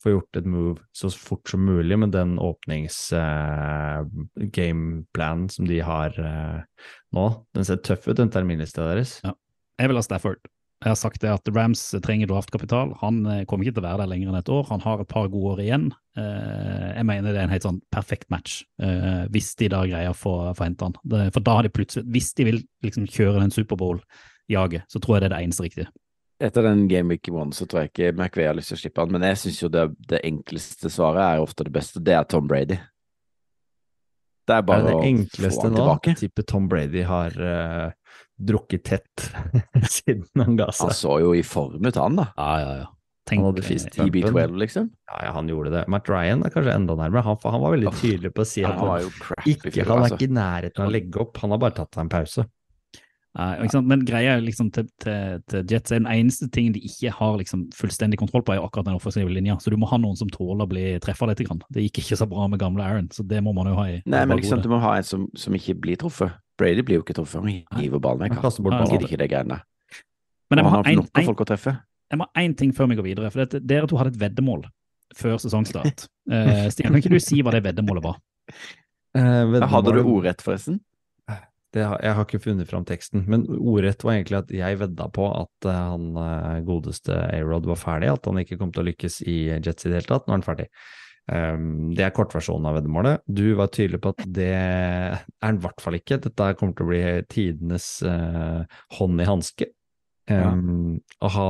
[SPEAKER 2] få gjort et move så fort som mulig med den åpnings-gameplanen som de har uh, nå. Den ser tøff ut, den terminlista deres.
[SPEAKER 1] Jeg vil ha Stafford. Jeg har sagt det at Rams trenger draftkapital. Han eh, kommer ikke til å være der lenger enn et år. Han har et par gode år igjen. Eh, jeg mener det er en helt sånn perfekt match, eh, hvis de da greier å få hente han. For da har de plutselig, hvis de vil liksom kjøre den Superbowl-jaget, så tror jeg det er det eneste riktige.
[SPEAKER 3] Etter den Game Week One så tror jeg ikke McVay har lyst til å slippe han, men jeg syns jo det, det enkleste svaret er ofte det beste. Det er Tom Brady. Det er
[SPEAKER 2] Er
[SPEAKER 3] bare
[SPEAKER 2] det
[SPEAKER 3] å
[SPEAKER 2] det enkleste nå?
[SPEAKER 3] tilbake.
[SPEAKER 2] Tipper Tom Brady har uh, drukket tett siden han ga seg.
[SPEAKER 3] Han så jo i form ut, han da.
[SPEAKER 1] Ja, ja, ja.
[SPEAKER 2] Han hadde fist.
[SPEAKER 3] TB12, liksom.
[SPEAKER 2] Ja, ja, han gjorde det. Matt Ryan er kanskje enda nærmere. Han, han var veldig tydelig på å si at
[SPEAKER 3] han
[SPEAKER 2] han,
[SPEAKER 3] var jo crap
[SPEAKER 2] ikke, han er
[SPEAKER 3] altså.
[SPEAKER 2] ikke i nærheten av å legge opp. Han har bare tatt seg en pause.
[SPEAKER 1] Sant? Men greia liksom til, til, til Jets er den eneste tingen de ikke har liksom fullstendig kontroll på, er akkurat den offensive linja. Så du må ha noen som tåler å bli treffa litt. Grann. Det gikk ikke så bra med gamle Aaron, så det må man jo ha i
[SPEAKER 3] Nei, men liksom, du må ha en som, som ikke blir truffet. Brady blir jo ikke truffet, han hiver ballen vekk.
[SPEAKER 2] Han bort
[SPEAKER 3] gidder ikke de greiene.
[SPEAKER 1] Men jeg må ha
[SPEAKER 3] har
[SPEAKER 1] en, en,
[SPEAKER 3] folk å treffe.
[SPEAKER 1] jeg må ha én ting før vi går videre. For det, dere to hadde et veddemål før sesongstart. Uh, Stian, kan ikke du si hva det veddemålet var?
[SPEAKER 2] Uh, veddemålet-
[SPEAKER 3] Hadde du ordrett, forresten?
[SPEAKER 2] Det, jeg har ikke funnet fram teksten, men ordrett var egentlig at jeg vedda på at eh, han eh, godeste A-Rod var ferdig, at han ikke kom til å lykkes i Jets i det hele tatt. Nå er han ferdig. Um, det er kortversjonen av veddemålet. Du var tydelig på at det er han i hvert fall ikke. Dette kommer til å bli tidenes uh, hånd i hanske. Um, ja. aha,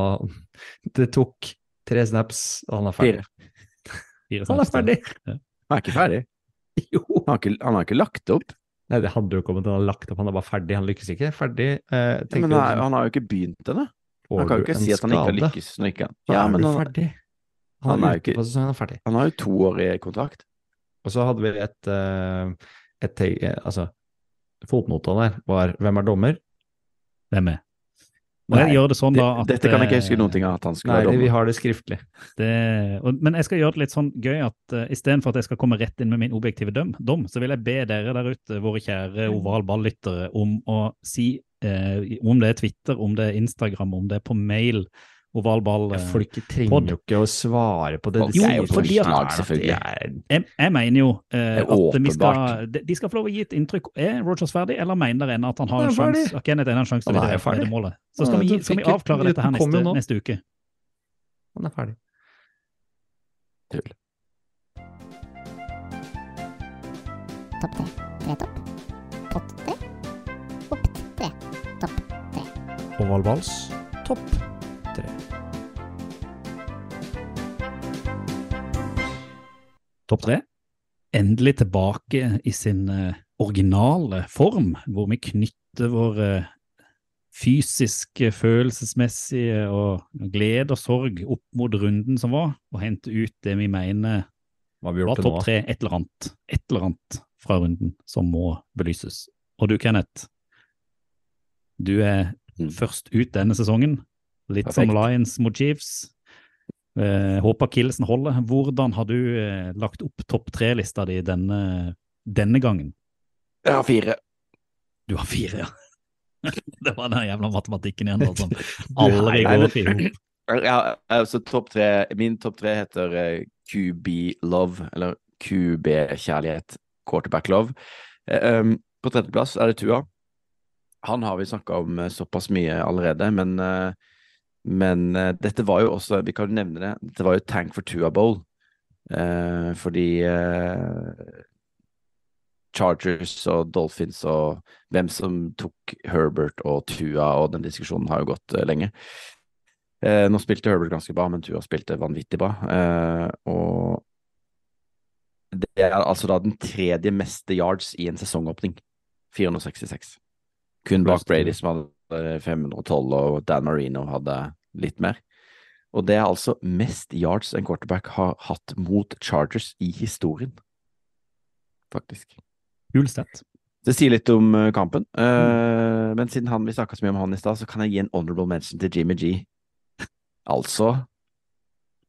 [SPEAKER 2] Det tok tre snaps, og han er ferdig.
[SPEAKER 3] Fire.
[SPEAKER 1] Fire
[SPEAKER 2] Han er ferdig!
[SPEAKER 3] Han er ikke ferdig.
[SPEAKER 2] Jo!
[SPEAKER 3] Han har ikke, han har ikke lagt opp.
[SPEAKER 2] Nei, det handler jo ikke om at han har lagt opp, han er bare ferdig. Han lykkes ikke. Ferdig. Eh,
[SPEAKER 3] Ja, men han, han har jo ikke begynt ennå. Han kan jo ikke si at han ikke har lykkes når ikke
[SPEAKER 2] Så
[SPEAKER 3] Ja,
[SPEAKER 2] er
[SPEAKER 3] men han,
[SPEAKER 2] ferdig. Han,
[SPEAKER 3] han er
[SPEAKER 2] er
[SPEAKER 3] jo
[SPEAKER 2] ute
[SPEAKER 3] ikke-
[SPEAKER 2] på sesongen, han er ferdig.
[SPEAKER 3] han har jo to år i kontrakt.
[SPEAKER 2] Og så hadde vi et, et, et eh, altså, fotnota der var hvem er dommer?
[SPEAKER 1] Hvem er? Må jeg gjøre det sånn, da? at,
[SPEAKER 3] Dette kan jeg ikke huske
[SPEAKER 1] eh,
[SPEAKER 3] noen ting av at han skulle
[SPEAKER 2] Nei,
[SPEAKER 3] være
[SPEAKER 2] vi har det skriftlig.
[SPEAKER 1] Det, og, men jeg skal gjøre det litt sånn gøy at uh, istedenfor at jeg skal komme rett inn med min objektive døm, dom, så vil jeg be dere der ute, våre kjære oval ball-lyttere, om å si uh, om det er Twitter, om det er Instagram, om det er på mail, oval ball eh,
[SPEAKER 2] Folk trenger
[SPEAKER 1] Pod.
[SPEAKER 2] jo ikke å svare på det.
[SPEAKER 1] Jo, fordi at-
[SPEAKER 3] selvfølgelig.
[SPEAKER 1] jeg, jeg mener jo
[SPEAKER 3] uh,
[SPEAKER 1] at vi skal, de, skal få lov å gi et inntrykk. Er Rogers ferdig, eller mener dere ennå at han har en sjanse? En sjanse til
[SPEAKER 2] er
[SPEAKER 1] vinne
[SPEAKER 2] ferdig.
[SPEAKER 1] Så skal vi, gi- skal vi avklare dette her neste, neste uke.
[SPEAKER 2] Han er ferdig.
[SPEAKER 4] Topp tre. Tre topp. Pott tre. Opp tre. Topp tre.
[SPEAKER 2] Oval Balls topp
[SPEAKER 1] Topp tre. Endelig tilbake i sin eh, originale form, hvor vi knytter våre eh, fysiske, følelsesmessige og glede og sorg opp mot runden som var, og henter ut det vi mener
[SPEAKER 2] vi
[SPEAKER 1] var topp tre, et eller annet, et eller annet fra runden som må belyses. Og du, Kenneth, du er
[SPEAKER 3] Mm.
[SPEAKER 1] først ut denne sesongen. Litt som Lions mot Chiefs. Eh, håper Killesen holder. Hvordan har du eh, lagt opp topp tre-lista di denne, denne gangen?
[SPEAKER 3] Jeg har fire.
[SPEAKER 1] Du har fire, ja. det var den jævla matematikken igjen. Alle
[SPEAKER 3] Nei, nei,
[SPEAKER 1] går
[SPEAKER 3] fire.
[SPEAKER 1] i hop.
[SPEAKER 3] Ja, altså topp tre Min topp tre heter eh, QB Love, eller QB Kjærlighet, Quarterback Love. Um, på tredjeplass er det Tua. Han har vi snakka om såpass mye allerede, men, eh, men uh, dette var jo også Vi kan jo nevne det. Dette var jo Tank for Tua Bowl. Uh, fordi eh, Chargers og Dolphins og hvem som tok Herbert og Tua, og den diskusjonen har jo gått lenge. Nå spilte Herbert ganske bra, men Tua spilte vanvittig bra. Og det er altså da den tredje meste yards i en sesongåpning. 466. Kun bak Brady, som hadde 512, og Dan Marino hadde litt mer. Og det er altså mest yards en quarterback har hatt mot Chargers i historien. Faktisk.
[SPEAKER 1] Kul sett.
[SPEAKER 3] Det sier litt om eh, kampen. Eh, Men siden han, vi snakka så mye om han i stad, så kan jeg gi en honorable mention til Jimmy G. Altså,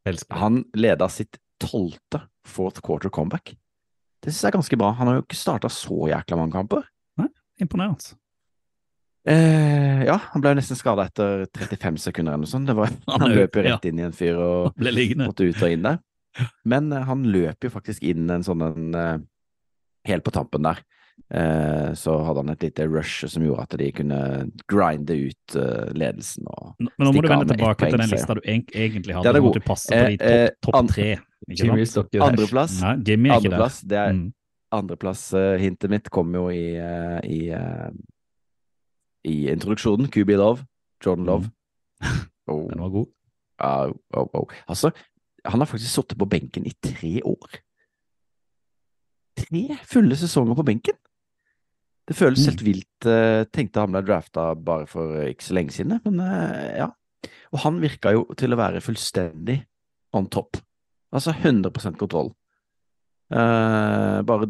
[SPEAKER 2] Elsker
[SPEAKER 3] han leda sitt tolvte fourth quarter comeback. Det syns jeg er ganske bra. Han har jo ikke starta så jækla mange kamper.
[SPEAKER 1] Imponerende.
[SPEAKER 3] Eh, ja, han ble nesten skada etter 35 sekunder eller noe sånt. Det var,
[SPEAKER 1] Han
[SPEAKER 3] han løp jo rett
[SPEAKER 1] ja.
[SPEAKER 3] inn i en fyr og
[SPEAKER 1] Ble
[SPEAKER 3] måtte ut og inn der. Men eh, han løp jo faktisk inn en sånn en eh, Helt på tampen der. Eh, så hadde han et lite rush som gjorde at de kunne grinde ut eh, ledelsen og
[SPEAKER 1] Men nå må du vende tilbake til den lista du en- egentlig hadde.
[SPEAKER 3] Det er god.
[SPEAKER 1] du passe på de
[SPEAKER 3] Eh,
[SPEAKER 1] topp top tre.
[SPEAKER 3] Andreplass
[SPEAKER 1] er.
[SPEAKER 3] Andreplass,
[SPEAKER 1] Mm.
[SPEAKER 3] Andreplass-hintet mitt kom jo i, i, eh, i introduksjonen. QB Love. Jordan Love. Oh,
[SPEAKER 1] Den var god.
[SPEAKER 3] Uh, oh, oh. Altså, han har faktisk sittet på benken i tre år. Tre fulle sesonger på benken! Det føles
[SPEAKER 1] Mm.
[SPEAKER 3] helt vilt. eh, Tenkte han ble drafta bare for ikke så lenge siden, men eh, ja. Og han virka jo til å være fullstendig on top. Altså 100% kontroll. Eh, bare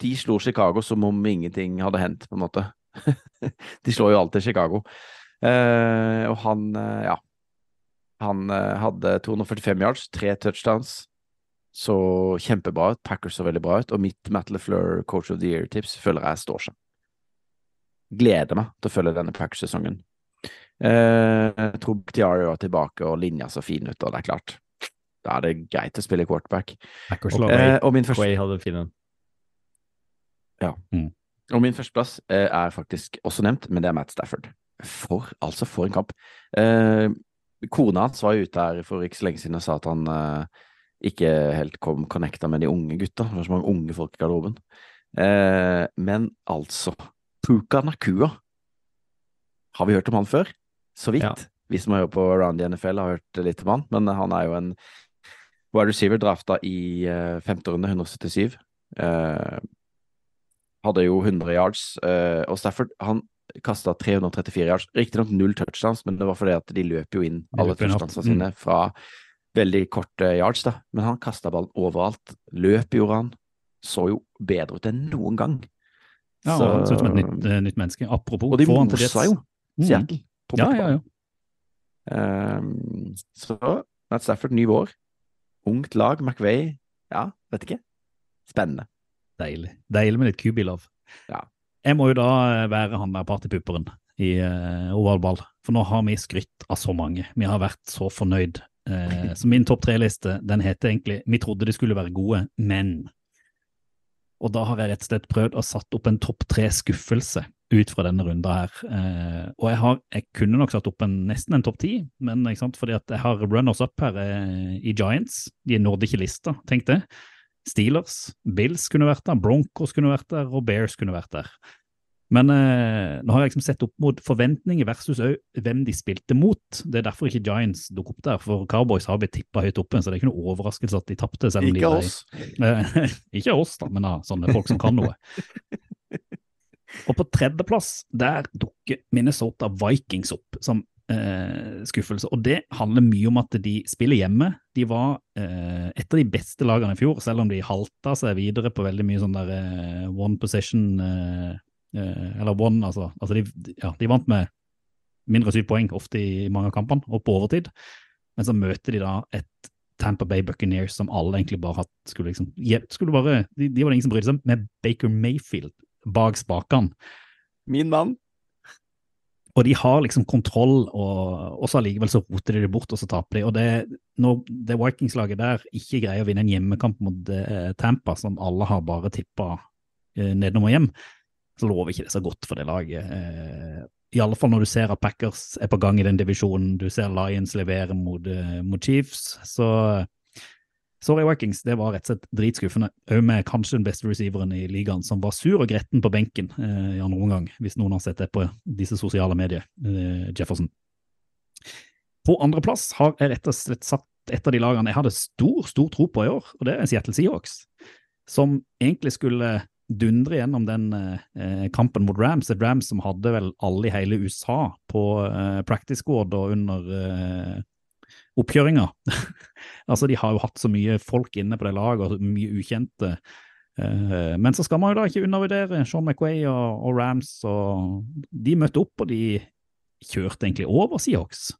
[SPEAKER 3] de slo Chicago som om ingenting hadde hendt, på en måte. De slår jo alltid Chicago. Eh, og han, eh, ja Han eh, hadde 245 yards, tre touchdowns. Så kjempebra ut. Packers så veldig bra ut. Og mitt Matt LeFleur Coach of the Year-tips føler jeg står seg. Gleder meg til å følge denne Packers-sesongen. Eh, jeg tror Tiario er tilbake, og linja så fin ut, og det er klart. Da er det greit å spille quarterback.
[SPEAKER 1] Packers
[SPEAKER 2] Og-
[SPEAKER 3] Eh, og min første
[SPEAKER 2] Quay hadde fin en.
[SPEAKER 3] Og min førsteplass eh, er faktisk også nevnt, men det er Matt Stafford. For, altså, for en kamp. Eh, kona hans var ute her for ikke så lenge siden og sa at han eh, ikke helt kom connecta med de unge gutta. Det var så mange unge folk i garderoben. Eh, men altså, Puka Nakua. Har vi hørt om han før? Så vidt.
[SPEAKER 2] Ja.
[SPEAKER 3] Vi som har hørt på Round i NFL, har hørt litt om han, men han er jo en wide receiver drafta i eh, femte runde, 177. Hadde jo 100 yards, uh, og Stafford han kasta 334 yards. Riktignok null touchdowns, men det var fordi at de løp jo inn alle
[SPEAKER 1] touchdownsene
[SPEAKER 3] touchdownsa sine fra veldig korte yards, da. Men han kasta ballen overalt. Løp gjorde han. Så jo bedre ut enn noen gang.
[SPEAKER 1] Ja,
[SPEAKER 3] Så-
[SPEAKER 1] han ser ut som et nytt, uh, nytt menneske. Apropos,
[SPEAKER 3] Og de mosa jo
[SPEAKER 1] Mm.
[SPEAKER 3] Seattle. Mm.
[SPEAKER 1] Ja, ja, ja.
[SPEAKER 3] Um, så Matt Stafford, ny vår. Ungt lag, McVay. Ja, vet ikke. Spennende.
[SPEAKER 1] Deilig. Deilig med litt QB-love.
[SPEAKER 3] Ja.
[SPEAKER 1] Jeg må jo da eh, være han der partypupperen i uh, ovalball, for nå har vi skrytt av så mange. Vi har vært så fornøyd. Uh, så min topp tre-liste den heter egentlig 'Vi trodde de skulle være gode, men'. Og da har jeg rett og slett prøvd å satt opp en topp tre-skuffelse ut fra denne runda her. Eh, og jeg har, jeg kunne nok satt opp en, nesten en topp ti, men ikke sant, fordi at jeg har runners up her eh, i Giants. De nådde ikke lista, tenk det. Steelers, Bills kunne vært der, Broncos kunne vært der, og Bears kunne vært der. Men eh, nå har jeg liksom sett opp mot forventninger versus hvem de spilte mot. Det er derfor ikke Giants dukket opp der, for Cowboys har blitt tippa høyt oppe, så det er ikke noe overraskelse at de tapte. de
[SPEAKER 3] Ikke
[SPEAKER 1] ble-
[SPEAKER 3] oss.
[SPEAKER 1] Eh, ikke oss, da, men da, sånne folk som kan noe. Og på tredjeplass, der dukker Minnesota Vikings opp som eh, skuffelse. Og det handler mye om at de spiller hjemme. De var eh, et av de beste lagene i fjor, selv om de halta seg videre på veldig mye sånn der eh, one possession eh, eh, Eller one, altså. altså de, ja, de vant med mindre syv poeng ofte i mange av kampene, og på overtid. Men så møter de da et Tampa Bay Buccaneers som alle egentlig bare hatt skulle liksom, skulle bare, de, de var det ingen som brydde seg om, med Baker Mayfield bak spakene.
[SPEAKER 3] Min mann.
[SPEAKER 1] Og de har liksom kontroll, og og så allikevel så roter de det bort, og så taper de. Og det, når det Vikings-laget der ikke greier å vinne en hjemmekamp mot eh, Tampa, som alle har bare tippa eh, nedom og hjem, så lover ikke det så godt for det laget. Eh, I alle fall når du ser at Packers er på gang i den divisjonen, du ser Lions levere mot, eh, mot Chiefs, så Sorry, Vikings, det var rett og slett dritskuffende. Òg med kanskje den beste receiveren i ligaen, som var sur og gretten på benken eh, i andre omgang, hvis noen har sett det på disse sosiale medier, eh, Jefferson. På andreplass har jeg rett og slett satt et av de lagene jeg hadde stor, stor tro på i år, og det er Seattle Seahawks, som egentlig skulle dundre gjennom den eh, kampen mot Rams, et Rams som hadde vel alle i hele USA på eh, practice squad og under eh, oppkjøringa. altså, de har jo hatt så mye folk inne på det laget, og mye ukjente. Eh, men så skal man jo da ikke undervurdere Sean McWay og, og Rams, og de møtte opp, og de kjørte egentlig over Seahawks.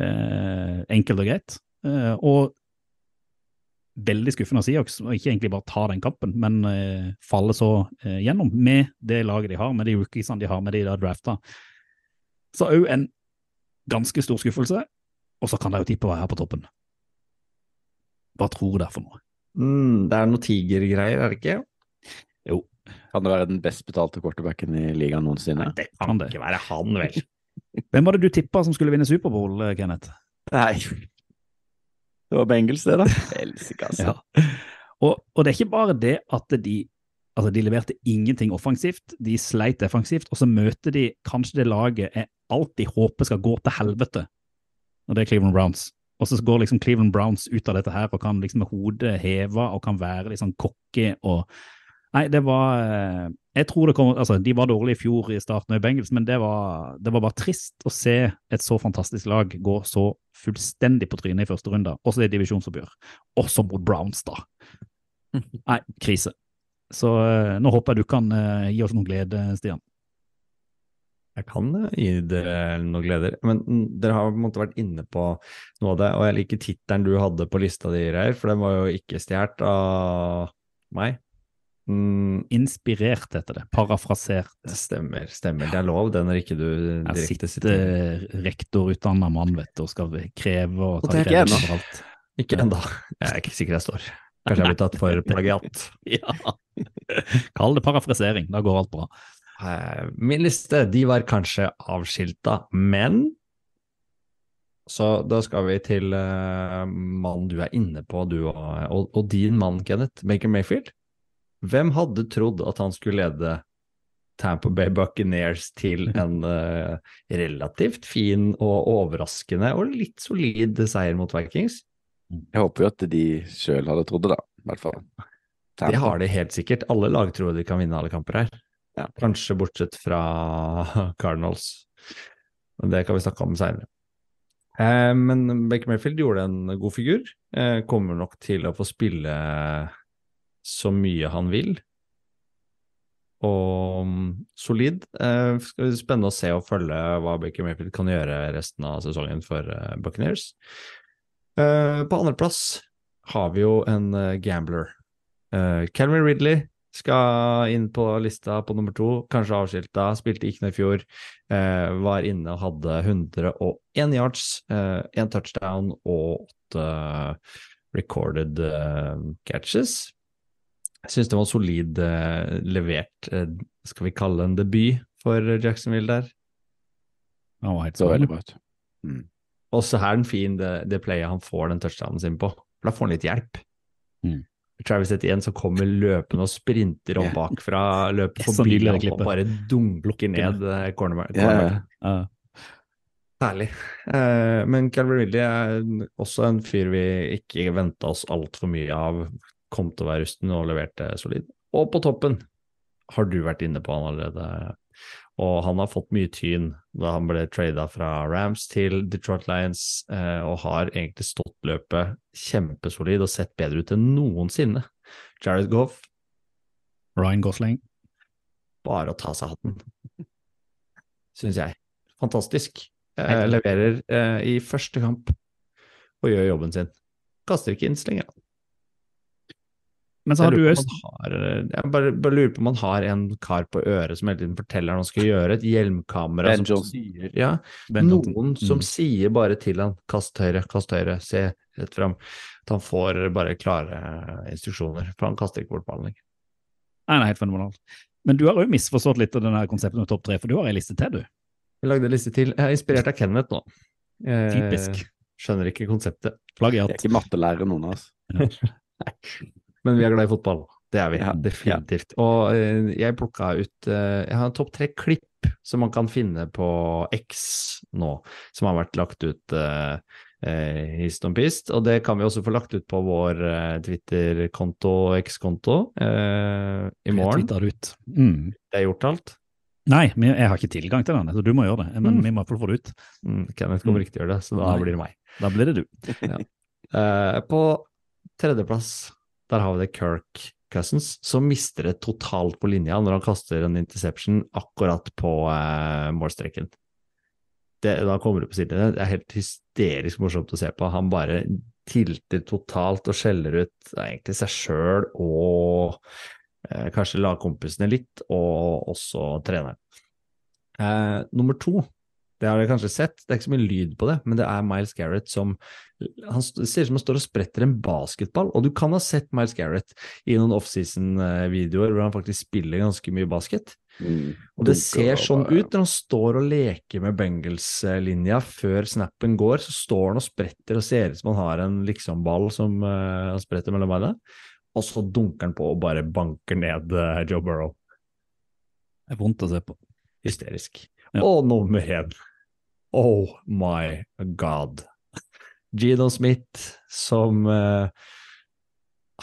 [SPEAKER 1] Eh, enkelt og greit. Eh, og veldig skuffende av Seahawks å ikke egentlig bare ta den kampen, men eh, falle så eh, gjennom med det laget de har, med de rookiesene de har, med de der drafta. Så òg en ganske stor skuffelse, og så kan de jo tippe å være her på toppen. Hva tror dere for noe?
[SPEAKER 2] Mm, det er noe tigergreier, er det ikke? Jo.
[SPEAKER 3] Kan det være den best betalte quarterbacken i ligaen noensinne?
[SPEAKER 1] Nei, det kan det.
[SPEAKER 2] Ikke være han, vel?
[SPEAKER 1] Hvem var det du tippa som skulle vinne Superbowl, Kenneth?
[SPEAKER 3] Nei. Det var Bengals, det, da. Helsike, altså.
[SPEAKER 1] Ja. Og, og det er ikke bare det at de Altså, de leverte ingenting offensivt, de sleit defensivt, og så møter de kanskje det laget jeg alltid håper skal gå til helvete, og det er Cleveland Browns. Og så går liksom Cleveland Browns ut av dette her og kan liksom med hodet heva og kan være litt sånn cocky og Nei, det var eh, Jeg tror det kommer Altså, de var dårlige i fjor i starten av Bengals, men det var, det var bare trist å se et så fantastisk lag gå så fullstendig på trynet i første runde, også i divisjonsoppgjør. Også mot Browns, da. Nei, krise. Så eh, nå håper jeg du kan eh, gi oss noen glede, Stian.
[SPEAKER 2] Jeg kan eh, gi dere noen gleder, men dere har på en måte vært inne på noe av det, og jeg liker tittelen du hadde på lista di, Reir, for den var jo ikke stjålet av meg. Mm,
[SPEAKER 1] Inspirert heter det. Parafrasert.
[SPEAKER 2] det stemmer, stemmer. Det er lov, det når ikke du direkte
[SPEAKER 1] sitter rektorutdanna mann vet du, og skal kreve og ta
[SPEAKER 3] jeg
[SPEAKER 1] for alt.
[SPEAKER 2] Ikke ennå. Jeg er ikke sikker jeg står. Kanskje jeg blir tatt for plagiat.
[SPEAKER 1] Ja. Kall det parafrasering, da går alt bra.
[SPEAKER 2] Eh, Min liste, de var kanskje avskilta, men Så da skal vi til uh, mannen du er inne på, du og, og, og din mann, Kenneth, Baker Mayfield. Hvem hadde trodd at han skulle lede Tampa Bay Buccaneers til en uh, relativt fin og overraskende og litt solid seier mot Vikings?
[SPEAKER 3] Jeg håper jo at de sjøl hadde trodd det, da. I hvert fall.
[SPEAKER 2] Det har de helt sikkert. Alle lag tror de kan vinne alle kamper her.
[SPEAKER 3] Ja.
[SPEAKER 2] Kanskje bortsett fra Cardinals. Men det kan vi snakke om seinere. Eh, men Baker Mayfield gjorde en god figur. Eh, kommer nok til å få spille så mye han vil. Og mm, solid. Eh, spennende å se og følge hva Baker Mayfield kan gjøre resten av sesongen for eh, Buccaneers. På andreplass har vi jo en gambler. Calvin Ridley skal inn på lista på nummer to, kanskje avskilta, spilte ikke noe i fjor. eh, var inne og hadde 101 yards, én touchdown og åtte recorded eh, catches. Jeg syns det var solid eh, levert, eh, skal vi kalle det en debut for Jacksonville der.
[SPEAKER 1] Han var helt
[SPEAKER 3] Så veldig bra ut. Mm.
[SPEAKER 2] Også her er den fin, det, det playet han får den touchdownen sin på. Da får han litt hjelp.
[SPEAKER 1] Mm.
[SPEAKER 2] Travis Etienne som kommer løpende og sprinter opp bakfra, løper
[SPEAKER 1] er
[SPEAKER 2] forbi
[SPEAKER 1] nydelig,
[SPEAKER 2] og bare dunker ned eh, cornerback.
[SPEAKER 3] Ja, ja.
[SPEAKER 2] Herlig. Eh, men Calvin Ridley er også en fyr vi ikke venta oss altfor mye av. Kom til å være rusten og leverte solid. Og på toppen har du vært inne på han allerede. Og han har fått mye tyn da han ble trada fra Rams til Detroit Lions, eh, og har egentlig stått løpet kjempesolid og sett bedre ut enn noensinne. Jared Goff,
[SPEAKER 1] Ryan Gosling.
[SPEAKER 2] bare å ta seg hatten, syns jeg. Fantastisk. Eh, leverer eh, i første kamp og gjør jobben sin. Kaster ikke inn slenger lenge.
[SPEAKER 1] Men så har
[SPEAKER 2] han har, jeg bare, bare lurer på om han har en kar på øret som hele tiden forteller han hva han skal gjøre, et hjelmkamera
[SPEAKER 3] Ben
[SPEAKER 2] som
[SPEAKER 3] Johnson.
[SPEAKER 2] sier ja,
[SPEAKER 1] Ben Johnson.
[SPEAKER 2] Noen som
[SPEAKER 1] Mm.
[SPEAKER 2] sier bare til han 'kast høyre, kast høyre, se rett fram'. At han får bare klare instruksjoner, for han kaster ikke bort ballen lenger.
[SPEAKER 1] Nei, nei, helt fenomenalt. Men du har jo misforstått litt av denne konseptet med topp tre, for du har ei liste til, du.
[SPEAKER 2] Jeg lagde en liste til. Jeg er inspirert av Kenneth nå. Eh,
[SPEAKER 1] Typisk.
[SPEAKER 2] Skjønner ikke konseptet.
[SPEAKER 3] Jeg er ikke mattelærer, noen av oss.
[SPEAKER 2] Men vi er glad i fotball. Det er vi,
[SPEAKER 3] Ja,
[SPEAKER 2] definitivt. Og uh, jeg plukka ut uh, Jeg har en topp tre klipp som man kan finne på X nå, som har vært lagt ut uh, hist om pist. Og det kan vi også få lagt ut på vår Twitter-konto, X-konto, i morgen.
[SPEAKER 1] Jeg ut. Mm.
[SPEAKER 2] Det er gjort alt.
[SPEAKER 1] Nei, men jeg har ikke tilgang til den, så du må gjøre det. Men
[SPEAKER 2] Mm.
[SPEAKER 1] vi må i få det ut.
[SPEAKER 2] Mm, Kenneth kommer
[SPEAKER 1] Mm.
[SPEAKER 2] ikke til å gjøre det, så da
[SPEAKER 1] Nei.
[SPEAKER 2] blir det meg.
[SPEAKER 1] Da blir det du.
[SPEAKER 2] Eh, på tredjeplass, der har vi det Kirk Cousins, som mister det totalt på linja når han kaster en interception akkurat på eh, målstreken. Det, da kommer du på siden. Det er helt hysterisk morsomt å se på. Han bare tilter totalt og skjeller ut egentlig seg sjøl og eh, kanskje lagkompisene litt, og også treneren. Eh, nummer to, det har dere kanskje sett, det er ikke så mye lyd på det, men det er Miles Garrett som han ser ut som han står og spretter en basketball, og du kan ha sett Miles Garrett i noen offseason-videoer hvor han faktisk spiller ganske mye basket.
[SPEAKER 3] Mm.
[SPEAKER 2] Og det ser sånn
[SPEAKER 3] bare-
[SPEAKER 2] ut når han står og leker med Bengals-linja før snappen går, så står han og spretter og ser ut som han har en liksom-ball som uh, han spretter mellom beina, og så dunker han på og bare banker ned uh, Joe Burrow.
[SPEAKER 1] Det er vondt å se på.
[SPEAKER 2] Hysterisk.
[SPEAKER 1] Ja.
[SPEAKER 2] Og nummer én. Oh my god. Gino Smith som eh,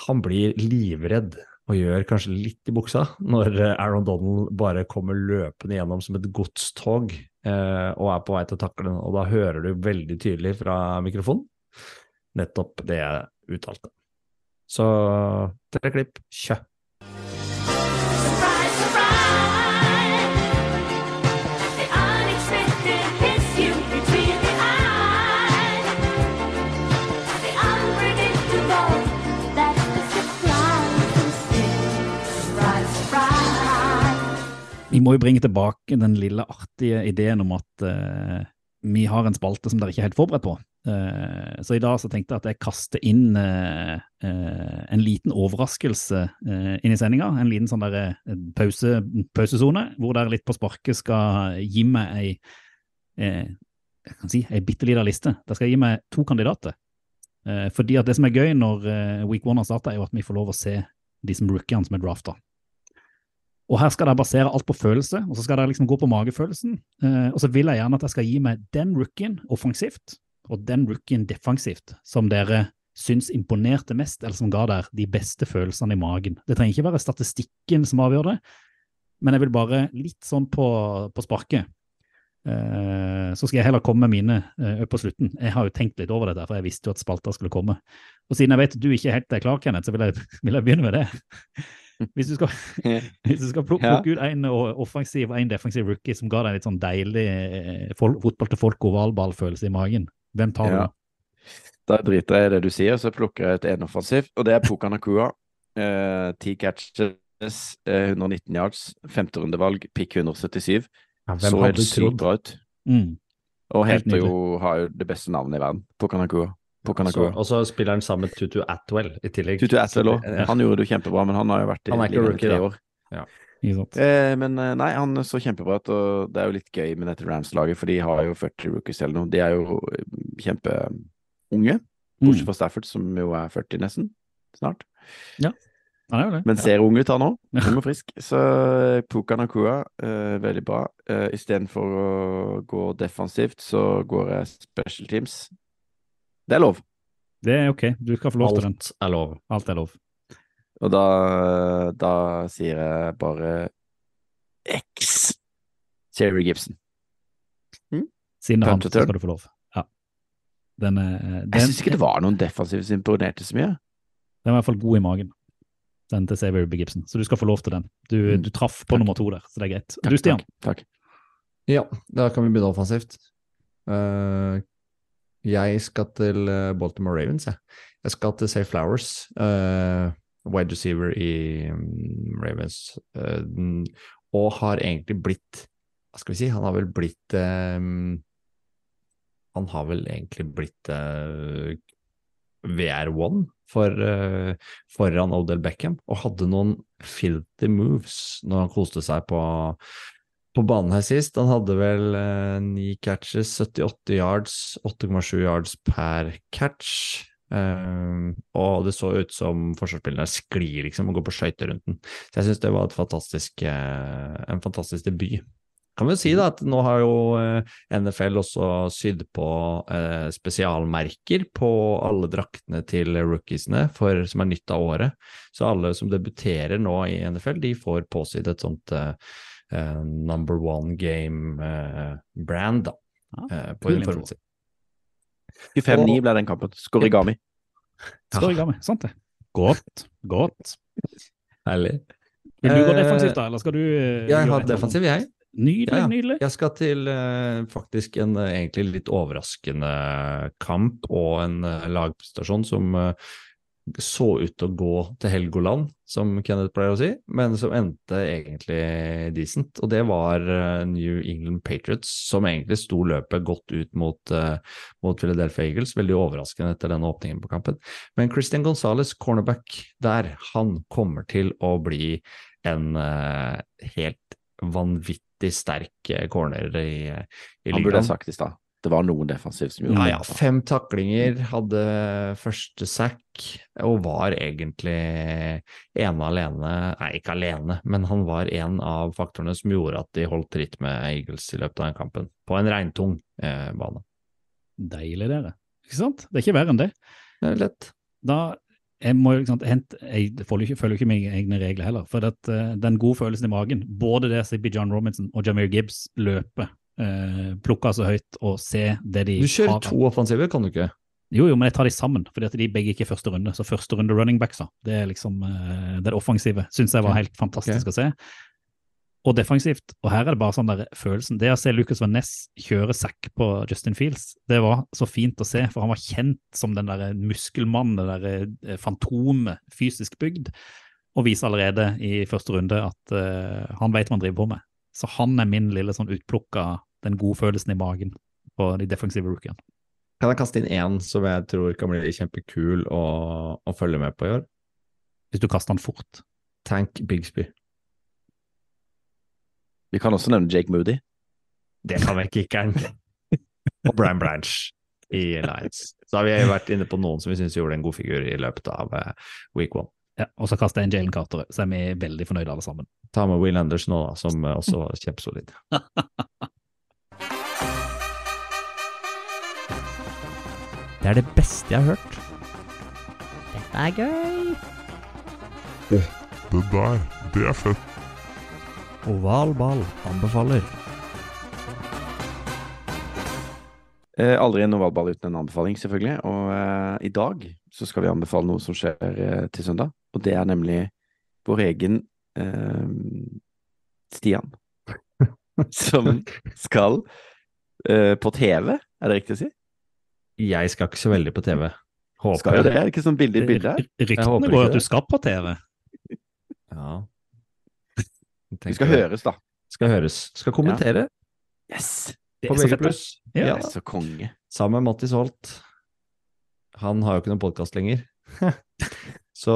[SPEAKER 2] Han blir livredd og gjør kanskje litt i buksa når eh, Aaron Donald bare kommer løpende gjennom som et godstog eh, og er på vei til å takle den, og da hører du veldig tydelig fra mikrofonen nettopp det jeg uttalte. Så tre klipp, kjø.
[SPEAKER 1] Vi må jo bringe tilbake den lille artige ideen om at uh, vi har en spalte som dere ikke er helt forberedt på. Uh, så i dag så tenkte jeg at jeg kaster inn uh, en liten overraskelse inn i sendinga. En liten sånn der pause, pausesone, hvor dere litt på sparket skal gi meg ei jeg kan si, ei bitte lita liste. Der skal gi meg to kandidater. Fordi at det som er gøy når week one har starta, er jo at vi får lov å se de som rookiene som er drafta. Og her skal dere basere alt på følelse, og så skal dere liksom gå på magefølelsen. Eh, og så vil jeg gjerne at jeg skal gi meg den rookien offensivt, og den rookien defensivt, som dere syns imponerte mest, eller som ga dere de beste følelsene i magen. Det trenger ikke være statistikken som avgjør det, men jeg vil bare litt sånn på, på sparket. Eh, så skal jeg heller komme med mine eh, på slutten. Jeg har jo tenkt litt over dette, for jeg visste jo at spalter skulle komme. Og siden jeg vet du ikke helt er klar, Kenneth, så vil jeg, vil jeg begynne med det. Hvis du skal, hvis du skal plukke, plukke ut en offensiv og en defensiv rookie som ga deg litt sånn deilig eh, fol- fotball til folk ovalballfølelse i magen, hvem tar du da?
[SPEAKER 3] Driter jeg i det du sier, så plukker jeg et enoffensivt, og det er Puka Nakua. Eh, Ti catches, eh, 119 yards, femterundevalg, pick 177.
[SPEAKER 2] Ja,
[SPEAKER 3] Så helt sykt bra ut.
[SPEAKER 1] Mm.
[SPEAKER 3] Og
[SPEAKER 1] Helt
[SPEAKER 3] heter jo, har jo det beste navnet i verden. Puka Puka
[SPEAKER 2] Så- Og så spiller han sammen med Tutu Atwell i tillegg.
[SPEAKER 3] Tutu Atwell òg. Han gjorde det jo kjempebra, men han har jo vært i
[SPEAKER 2] Han
[SPEAKER 3] ligaen i tre år.
[SPEAKER 1] Ja.
[SPEAKER 3] Eh, men eh, nei, han så kjempebra ut, og det er jo litt gøy med dette Rams-laget, for de har jo 40 rookies eller noe. De er jo eh, kjempeunge, bortsett
[SPEAKER 1] Mm.
[SPEAKER 3] fra Stafford, som jo er 40 nesten, snart.
[SPEAKER 1] Ja. er jo det.
[SPEAKER 3] Men ser ung ut han òg. Ung og frisk. Så eh, Puka Nakua, eh, veldig bra. Eh, Istedenfor å gå defensivt, så går jeg special teams. Det er lov.
[SPEAKER 1] Det er ok, du skal få lov til den.
[SPEAKER 2] Alt er lov.
[SPEAKER 1] Alt er lov.
[SPEAKER 3] Og da, da sier jeg bare X. Jerry Gibson.
[SPEAKER 1] Siden er han, så skal du få lov. Ja. Den er, den,
[SPEAKER 3] Jeg syns ikke det var noen defensiv som imponerte så mye.
[SPEAKER 1] den var i hvert fall god i magen. Den til Xavier B. Gibson. Så du skal få lov til den. Du,
[SPEAKER 3] Mm.
[SPEAKER 1] du traff på
[SPEAKER 3] Takk.
[SPEAKER 1] nummer to der, så det er greit.
[SPEAKER 3] Takk,
[SPEAKER 1] du, Stian.
[SPEAKER 3] Takk. takk.
[SPEAKER 2] Ja, da kan vi begynne offensivt. Eh, jeg skal til eh, Baltimore Ravens, jeg. Jeg skal til Say Flowers, uh, wide receiver i um, Ravens, uh, og har egentlig blitt Hva skal vi si? Han har vel blitt um, Han har vel egentlig blitt uh, VR1 for, foran Odell Beckham, og hadde noen filthy moves når han koste seg på på banen her sist. Han hadde vel eh, ni catches, 78 yards, 8,7 yards per catch. Um, og det så ut som forsvarsspillerne sklir liksom og går på skøyter rundt den. Så jeg syns det var et fantastisk, uh, en fantastisk debut. Kan vi si da at nå har jo uh, NFL også sydd på uh, spesialmerker på alle draktene til rookiesene for, som er nytt av året. Så alle som debuterer nå i NFL, de får påsydd et sånt eh, eh, number one game-brand, da.
[SPEAKER 1] Ja,
[SPEAKER 2] eh, på
[SPEAKER 1] en
[SPEAKER 2] uniformen sin.
[SPEAKER 3] 25-9 ble den kampen. Skorigami.
[SPEAKER 1] Skorigami, sant det? Godt, godt.
[SPEAKER 2] Herlig.
[SPEAKER 1] Vil du gå
[SPEAKER 2] Eh,
[SPEAKER 1] defensivt da, eller skal du eh,
[SPEAKER 2] Jeg har defensiv, jeg.
[SPEAKER 1] Nydelig,
[SPEAKER 2] Ja, ja.
[SPEAKER 1] nydelig.
[SPEAKER 2] Jeg skal til uh, faktisk en uh, egentlig litt overraskende kamp og en uh, lagprestasjon som eh, så ut til å gå til Helgoland, som Kenneth pleier å si, men som endte egentlig decent. Og det var eh, New England Patriots, som egentlig sto løpet godt ut mot, eh, mot Philadelphia Eagles. Veldig overraskende etter denne åpningen på kampen. Men Christian Gonzales, cornerback der, han kommer til å bli en uh, helt vanvittig sterk corner i, i
[SPEAKER 3] Han burde
[SPEAKER 2] ha
[SPEAKER 3] jeg sagt i stad. Det var noen defensivt som gjorde
[SPEAKER 2] det. Ja,
[SPEAKER 3] ja.
[SPEAKER 2] Fem taklinger, hadde første sack og var egentlig ene alene Nei, ikke alene, men han var en av faktorene som gjorde at de holdt tritt med Eagles i løpet av den kampen. På en regntung eh, bane.
[SPEAKER 1] Deilig, dere. Ikke sant? Det er ikke verre enn det.
[SPEAKER 2] Det er lett.
[SPEAKER 1] Da jeg må sant, hente, jeg følger ikke, følger ikke mine egne regler heller. For at, eh, den gode følelsen i magen, både det John Robinson og Jameer Gibbs løpe, uh, plukke så høyt og se det de
[SPEAKER 2] Du kjører
[SPEAKER 1] har
[SPEAKER 2] to offensive, kan du ikke?
[SPEAKER 1] Jo, jo, men jeg tar de sammen, fordi at de begge ikke er første runde. Så første runde running backs. Det er liksom eh, det offensive. Syns jeg var helt fantastisk å se. Og defensivt. Og her er det bare sånn der følelsen. Det å se Lucas Van Ness kjøre sack på Justin Fields, det var så fint å se, for han var kjent som den der muskelmannen, det der eh, fantomet, fysisk bygd, og viser allerede i første runde at uh, han vet hva han driver på med. Så han er min lille sånn utplukka, den gode følelsen i magen på de defensive rookiene.
[SPEAKER 2] Kan jeg kaste inn én som jeg tror kan bli kjempekul å, å følge med på i år?
[SPEAKER 1] Hvis du kaster den fort.
[SPEAKER 2] Tank Bigsby.
[SPEAKER 3] Vi kan også nevne Jake Moody.
[SPEAKER 2] Det kan vi kickeren. Og Brian Branch i Lions. Så har vi vært inne på noen som vi syns gjorde en god figur i løpet av eh, week one.
[SPEAKER 1] Ja, og så kaster jeg en Jalen Carter, så er vi veldig fornøyde alle sammen.
[SPEAKER 2] Ta med Will Anders nå, da, som eh, også var kjempesolid.
[SPEAKER 1] Det er det beste jeg har hørt.
[SPEAKER 4] Dette er gøy.
[SPEAKER 5] Det der, det er fett.
[SPEAKER 1] Oval ball anbefaler.
[SPEAKER 3] Eh, aldri en ovalball uten en anbefaling, selvfølgelig. Og eh, i dag så skal vi anbefale noe som skjer eh, til søndag. Og det er nemlig vår egen eh, Stian. som skal eh, på TV, er det riktig å si?
[SPEAKER 2] Jeg skal ikke så veldig på TV. Håper
[SPEAKER 3] Skal jo det, er det ikke sånn bilde i bildet her?
[SPEAKER 1] Ryktene går
[SPEAKER 2] jo
[SPEAKER 1] at du skal på TV.
[SPEAKER 2] Ja.
[SPEAKER 3] Vi skal høres, da.
[SPEAKER 2] Skal høres. Skal kommentere
[SPEAKER 3] Yes!
[SPEAKER 1] Det
[SPEAKER 2] på VG+.
[SPEAKER 1] det. Ja.
[SPEAKER 2] Ja,
[SPEAKER 3] så konge.
[SPEAKER 2] sammen med Mattis Holt. Han har jo ikke noen podkast lenger. Så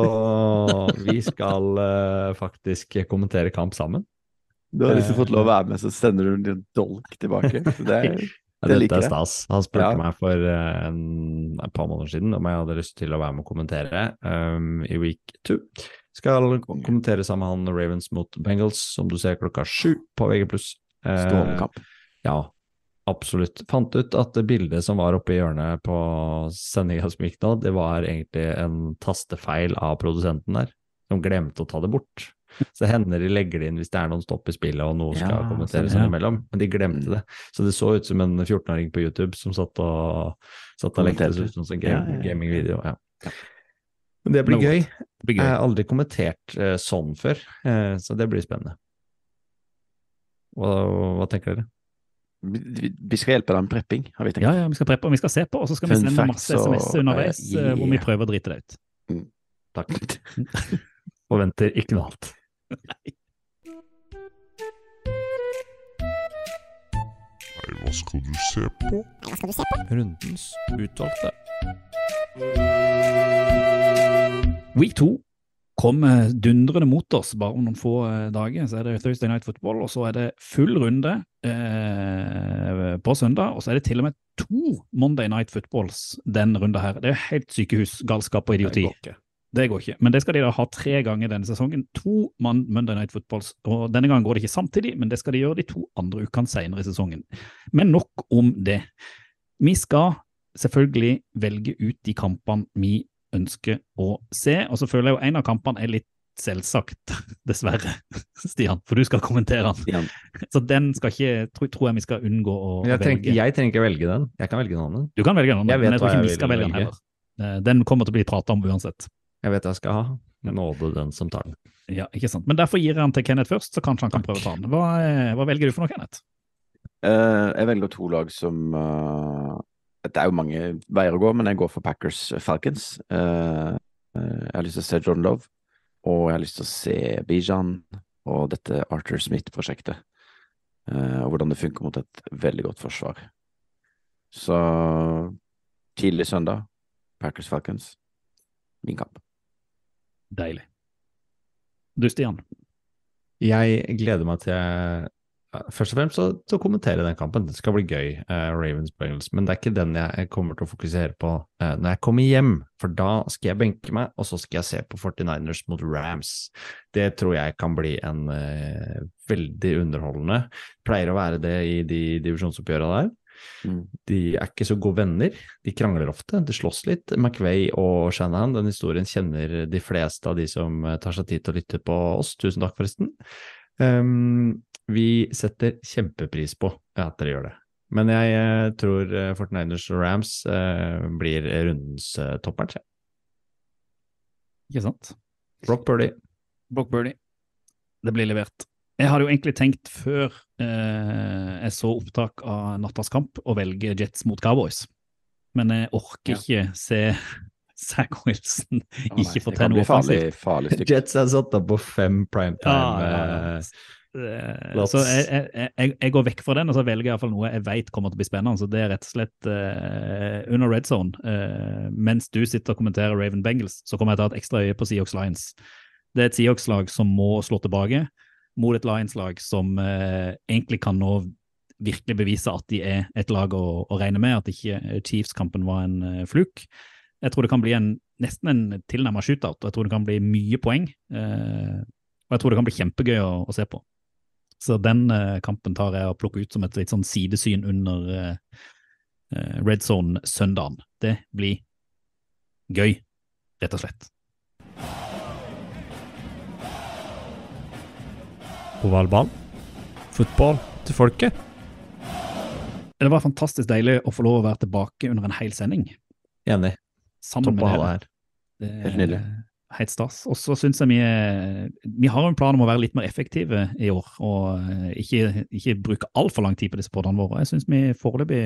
[SPEAKER 2] vi skal uh, faktisk kommentere kamp sammen.
[SPEAKER 3] Du har liksom fått lov å være med, så sender du en dolk tilbake. Det
[SPEAKER 2] Ja,
[SPEAKER 3] Det
[SPEAKER 2] Dette er stas. Han spurte
[SPEAKER 3] Ja.
[SPEAKER 2] meg for eh, en, et par måneder siden om jeg hadde lyst til å være med og kommentere um, i week two. Skal kommentere sammen med han Ravens mot Bengals, som du ser klokka sju på VG+. Eh,
[SPEAKER 3] stående kamp.
[SPEAKER 2] Ja, absolutt. Fant ut at det bildet som var oppe i hjørnet på sendinga som gikk nå, det var egentlig en tastefeil av produsenten der, som glemte å ta det bort. Så det hender de legger det inn hvis det er noen stopp i spillet og noe skal
[SPEAKER 3] Ja,
[SPEAKER 2] kommenteres
[SPEAKER 1] sånn, ja.
[SPEAKER 2] innimellom, men de glemte det. Så det så ut som en 14-åring på YouTube som satt og, satt og lekte seg ut som en
[SPEAKER 3] Ja,
[SPEAKER 2] game,
[SPEAKER 3] ja, ja.
[SPEAKER 2] gamingvideo. Ja. Men det blir gøy.
[SPEAKER 1] Det blir
[SPEAKER 2] Jeg har aldri kommentert eh, sånn før, eh, så det blir spennende. Hva, hva tenker dere?
[SPEAKER 3] Vi, skal hjelpe deg med prepping, har vi tenkt.
[SPEAKER 1] Ja, ja, vi skal preppe, og vi skal se på, og så skal vi sende masse SMS
[SPEAKER 3] og-
[SPEAKER 1] underveis
[SPEAKER 3] uh,
[SPEAKER 1] yeah. hvor vi prøver å drite det ut.
[SPEAKER 2] Takk. Forventer ikke noe annet.
[SPEAKER 5] Nei, hva skal du se på?
[SPEAKER 4] Hva skal du se på?
[SPEAKER 2] Rundens utvalgte.
[SPEAKER 1] Week 2 kommer dundrende mot oss bare om noen få eh, dager. Så er det Thursday Night Football, og så er det full runde eh, på søndag. Og så er det til og med to Monday Night Footballs den runda her. Det er helt sykehusgalskap og idioti. Det går ikke. Men det skal de da ha tre ganger denne sesongen. To Mon- Monday Night Footballs. Og denne gangen går det ikke samtidig, men det skal de gjøre de to andre ukene senere i sesongen. Men nok om det. Vi skal selvfølgelig velge ut de kampene vi ønsker å se, og så føler jeg jo en av kampene er litt selvsagt, dessverre, Stian, for du skal kommentere den.
[SPEAKER 3] Stian.
[SPEAKER 1] Så den skal ikke, tror, tror jeg vi skal unngå å
[SPEAKER 2] Jeg, trenger,
[SPEAKER 1] velge.
[SPEAKER 2] jeg trenger ikke velge den. Jeg kan velge en annen.
[SPEAKER 1] Du kan velge den,
[SPEAKER 2] Jeg
[SPEAKER 1] men jeg tror ikke
[SPEAKER 2] jeg
[SPEAKER 1] vi skal velge den heller. Eh, Den kommer til å bli prata om uansett.
[SPEAKER 2] Jeg vet hva jeg skal ha. Nåde den som tar den.
[SPEAKER 1] Ja, ikke sant. Men derfor gir jeg den til Kenneth først, så kanskje han kan prøve å ta den. Hva, eh, hva velger du for noe, Kenneth?
[SPEAKER 3] Uh, jeg velger to lag som eh, Det er jo mange veier å gå, men jeg går for Packers Falcons. Eh, eh, jeg har lyst til å se John Love, og jeg har lyst til å se Bijan og dette Arthur Smith-prosjektet. eh, og hvordan det funker mot et veldig godt forsvar. Så tidlig søndag, Packers Falcons. Min kamp.
[SPEAKER 1] Deilig. Du, Stian.
[SPEAKER 2] Jeg gleder meg til Først og fremst så, så kommentere den kampen. Det skal bli gøy, eh, Ravens Bengals. Men det er ikke den jeg kommer til å fokusere på eh, når jeg kommer hjem. For da skal jeg benke meg, og så skal jeg se på 49ers mot Rams. Det tror jeg kan bli en eh, veldig underholdende. Pleier å være det i de divisjonsoppgjørene der.
[SPEAKER 3] Mm.
[SPEAKER 2] De er ikke så gode venner. De krangler ofte, de slåss litt. McVay og Shanahan, den historien kjenner de fleste av de som eh, tar seg tid til å lytte på oss. Tusen takk, forresten. Um, vi setter kjempepris på at dere gjør det. Men jeg eh, tror Fortniners 49ers og Rams uh, blir rundens uh, toppmatch.
[SPEAKER 1] Ikke sant?
[SPEAKER 2] Brock Birdie.
[SPEAKER 1] Brock Birdie. Det blir levert. Jeg hadde jo egentlig tenkt før eh, jeg så opptak av Nattas kamp, å velge Jets mot Cowboys. Men jeg orker ikke se Zach Wilson
[SPEAKER 3] oh, nei,
[SPEAKER 1] ikke får til noe
[SPEAKER 3] farlig,
[SPEAKER 1] offensivt.
[SPEAKER 3] farlig.
[SPEAKER 2] Jets er satt opp på fem primetime.
[SPEAKER 1] Ja, ja, ja.
[SPEAKER 2] eh.
[SPEAKER 1] Så jeg, jeg, jeg, jeg går vekk fra den, og så velger jeg i hvert fall noe jeg vet kommer til å bli spennende. Så det er rett og slett uh, under red zone. Uh, mens du sitter og kommenterer Raven Bengals, så kommer jeg til å ha et ekstra øye på Seahawks Lions. Det er et Seahawks-lag som må slå tilbake mot et Lions-lag som uh, egentlig kan nå virkelig bevise at de er et lag å, å regne med, at ikke Chiefs-kampen var en fluk. Jeg tror det kan bli en, nesten en tilnærma shootout, og jeg tror det kan bli mye poeng. Eh, og jeg tror det kan bli kjempegøy å, å se på. Så den eh, kampen tar jeg og plukker ut som et litt sånn sidesyn under eh, eh, Red Zone-søndagen. Det blir gøy, rett og slett.
[SPEAKER 2] Ovalball. Fotball til folket.
[SPEAKER 1] Det var fantastisk deilig å få lov å være tilbake under en hel sending.
[SPEAKER 2] Enig.
[SPEAKER 1] Sammen
[SPEAKER 2] Topp
[SPEAKER 1] med dere.
[SPEAKER 2] her.
[SPEAKER 1] Det er
[SPEAKER 3] Helt nydelig.
[SPEAKER 1] Helt stas. Og så syns jeg vi Vi har en plan om å være litt mer effektive i år, og eh, ikke, ikke bruke altfor lang tid på disse podene våre. Jeg syns vi foreløpig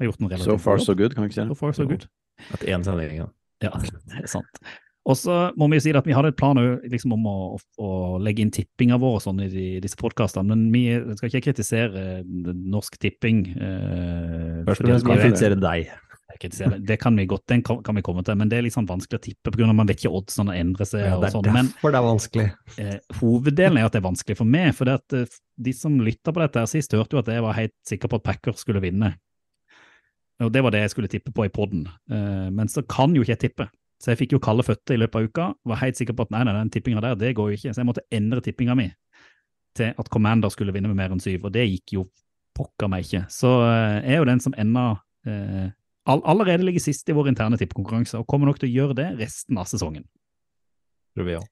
[SPEAKER 1] har gjort en relativt
[SPEAKER 3] So far so good, kan vi ikke si
[SPEAKER 1] So
[SPEAKER 3] det?
[SPEAKER 1] far so good.
[SPEAKER 2] At én sending, ja.
[SPEAKER 1] Ja, det er sant. Og så må vi jo si at vi hadde et plan liksom, om å, å, å legge inn tippinga vår og sånn i de, disse podkastene, men vi skal ikke kritisere eh, Norsk Tipping. eh,
[SPEAKER 2] Først og fremst kritisere deg.
[SPEAKER 1] Jeg kritiserer- Det kan vi godt, den kan, vi komme til, men det er litt sånn vanskelig å tippe pga. man vet ikke oddsene endrer seg.
[SPEAKER 2] Ja, det er
[SPEAKER 1] sånn, men
[SPEAKER 2] derfor det er vanskelig.
[SPEAKER 1] eh, hoveddelen er at det er vanskelig for meg. For det at, eh, de som lytta på dette her sist, hørte jo at jeg var helt sikker på at Packers skulle vinne. Og det var det jeg skulle tippe på i poden. Eh, men så kan jo ikke jeg tippe. Så jeg fikk jo kalde føtter i løpet av uka. Var helt sikker på at nei, nei, den tippinga der, det går jo ikke. Så jeg måtte endre tippinga mi til at Commander skulle vinne med mer enn syv, og det gikk jo pokker meg ikke. Så eh, jeg er jo den som enda eh, all, allerede ligger sist i vår interne tippekonkurranse, og kommer nok til å gjøre det resten av sesongen.
[SPEAKER 2] Tror vi òg.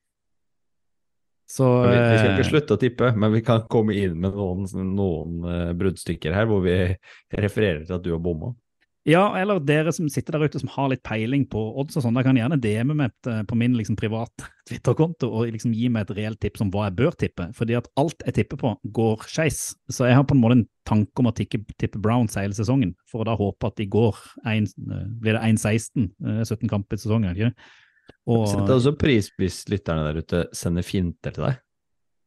[SPEAKER 1] Så
[SPEAKER 2] Vi, vi skal
[SPEAKER 1] eh,
[SPEAKER 2] ikke slutte å tippe, men vi kan komme inn med noen, noen eh, bruddstykker her hvor vi refererer til at du har bomma.
[SPEAKER 1] Ja, eller dere som sitter der ute som har litt peiling på odds og sånn, da kan gjerne DM meg eh, på min liksom privat Twitter-konto og liksom gi meg et reelt tips om hva jeg bør tippe. Fordi at alt jeg tipper på, går skeis. Så jeg har på en måte en tanke om å tikke, tippe Browns hele sesongen, for å da håpe at de går en, eh, blir det 1-16, eh, 17 kamper i sesongen, ikke det? Og,
[SPEAKER 2] Sett også pris hvis lytterne der ute sender finter til deg.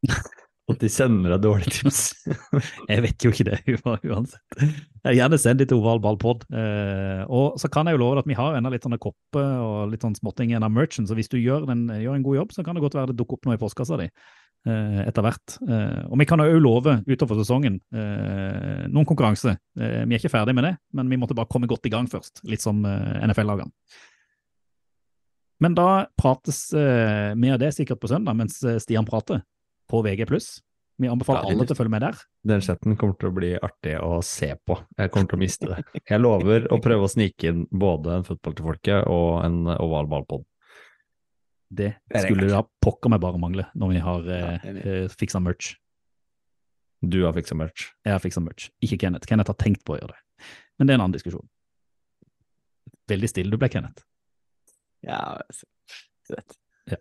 [SPEAKER 2] At de sender deg dårlige tips.
[SPEAKER 1] Jeg vet jo ikke det ua- uansett. Jeg gjerne send litt Oval Ball Pod. Eh, og så kan jeg jo love deg at vi har ennå litt sånne kopper og litt sånn småting igjen av merchen, så hvis du gjør en, gjør en god jobb, så kan det godt være det dukker opp noe i postkassa di eh, etter hvert. Eh, og vi kan òg love utover sesongen eh, noen konkurranse. Eh, vi er ikke ferdig med det, men vi måtte bare komme godt i gang først, litt som eh, NFL-lagene. Men da prates mer av det sikkert på søndag, mens Stian prater på VG+. Vi anbefaler
[SPEAKER 2] Ja,
[SPEAKER 1] alle til å følge med der.
[SPEAKER 2] Den chatten kommer til å bli artig å se på. Jeg kommer til å miste det. Jeg lover å prøve å snike inn både en fotball til folket og en oval ballpod.
[SPEAKER 1] Det skulle da pokker meg bare mangle når vi har eh, eh, fiksa merch.
[SPEAKER 2] Du har fiksa merch.
[SPEAKER 1] Jeg har fiksa merch, ikke Kenneth. Kenneth har tenkt på å gjøre det. Men det er en annen diskusjon. Veldig stille du ble, Kenneth.
[SPEAKER 3] Ja, du vet.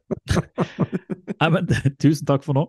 [SPEAKER 1] Nei, men Tusen takk for nå.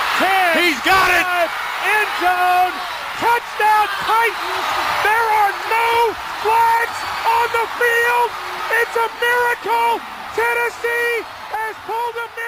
[SPEAKER 6] 10.
[SPEAKER 7] He's got it.
[SPEAKER 6] End zone. Touchdown Titans. There are no flags on the field. It's a miracle. Tennessee has pulled a miracle.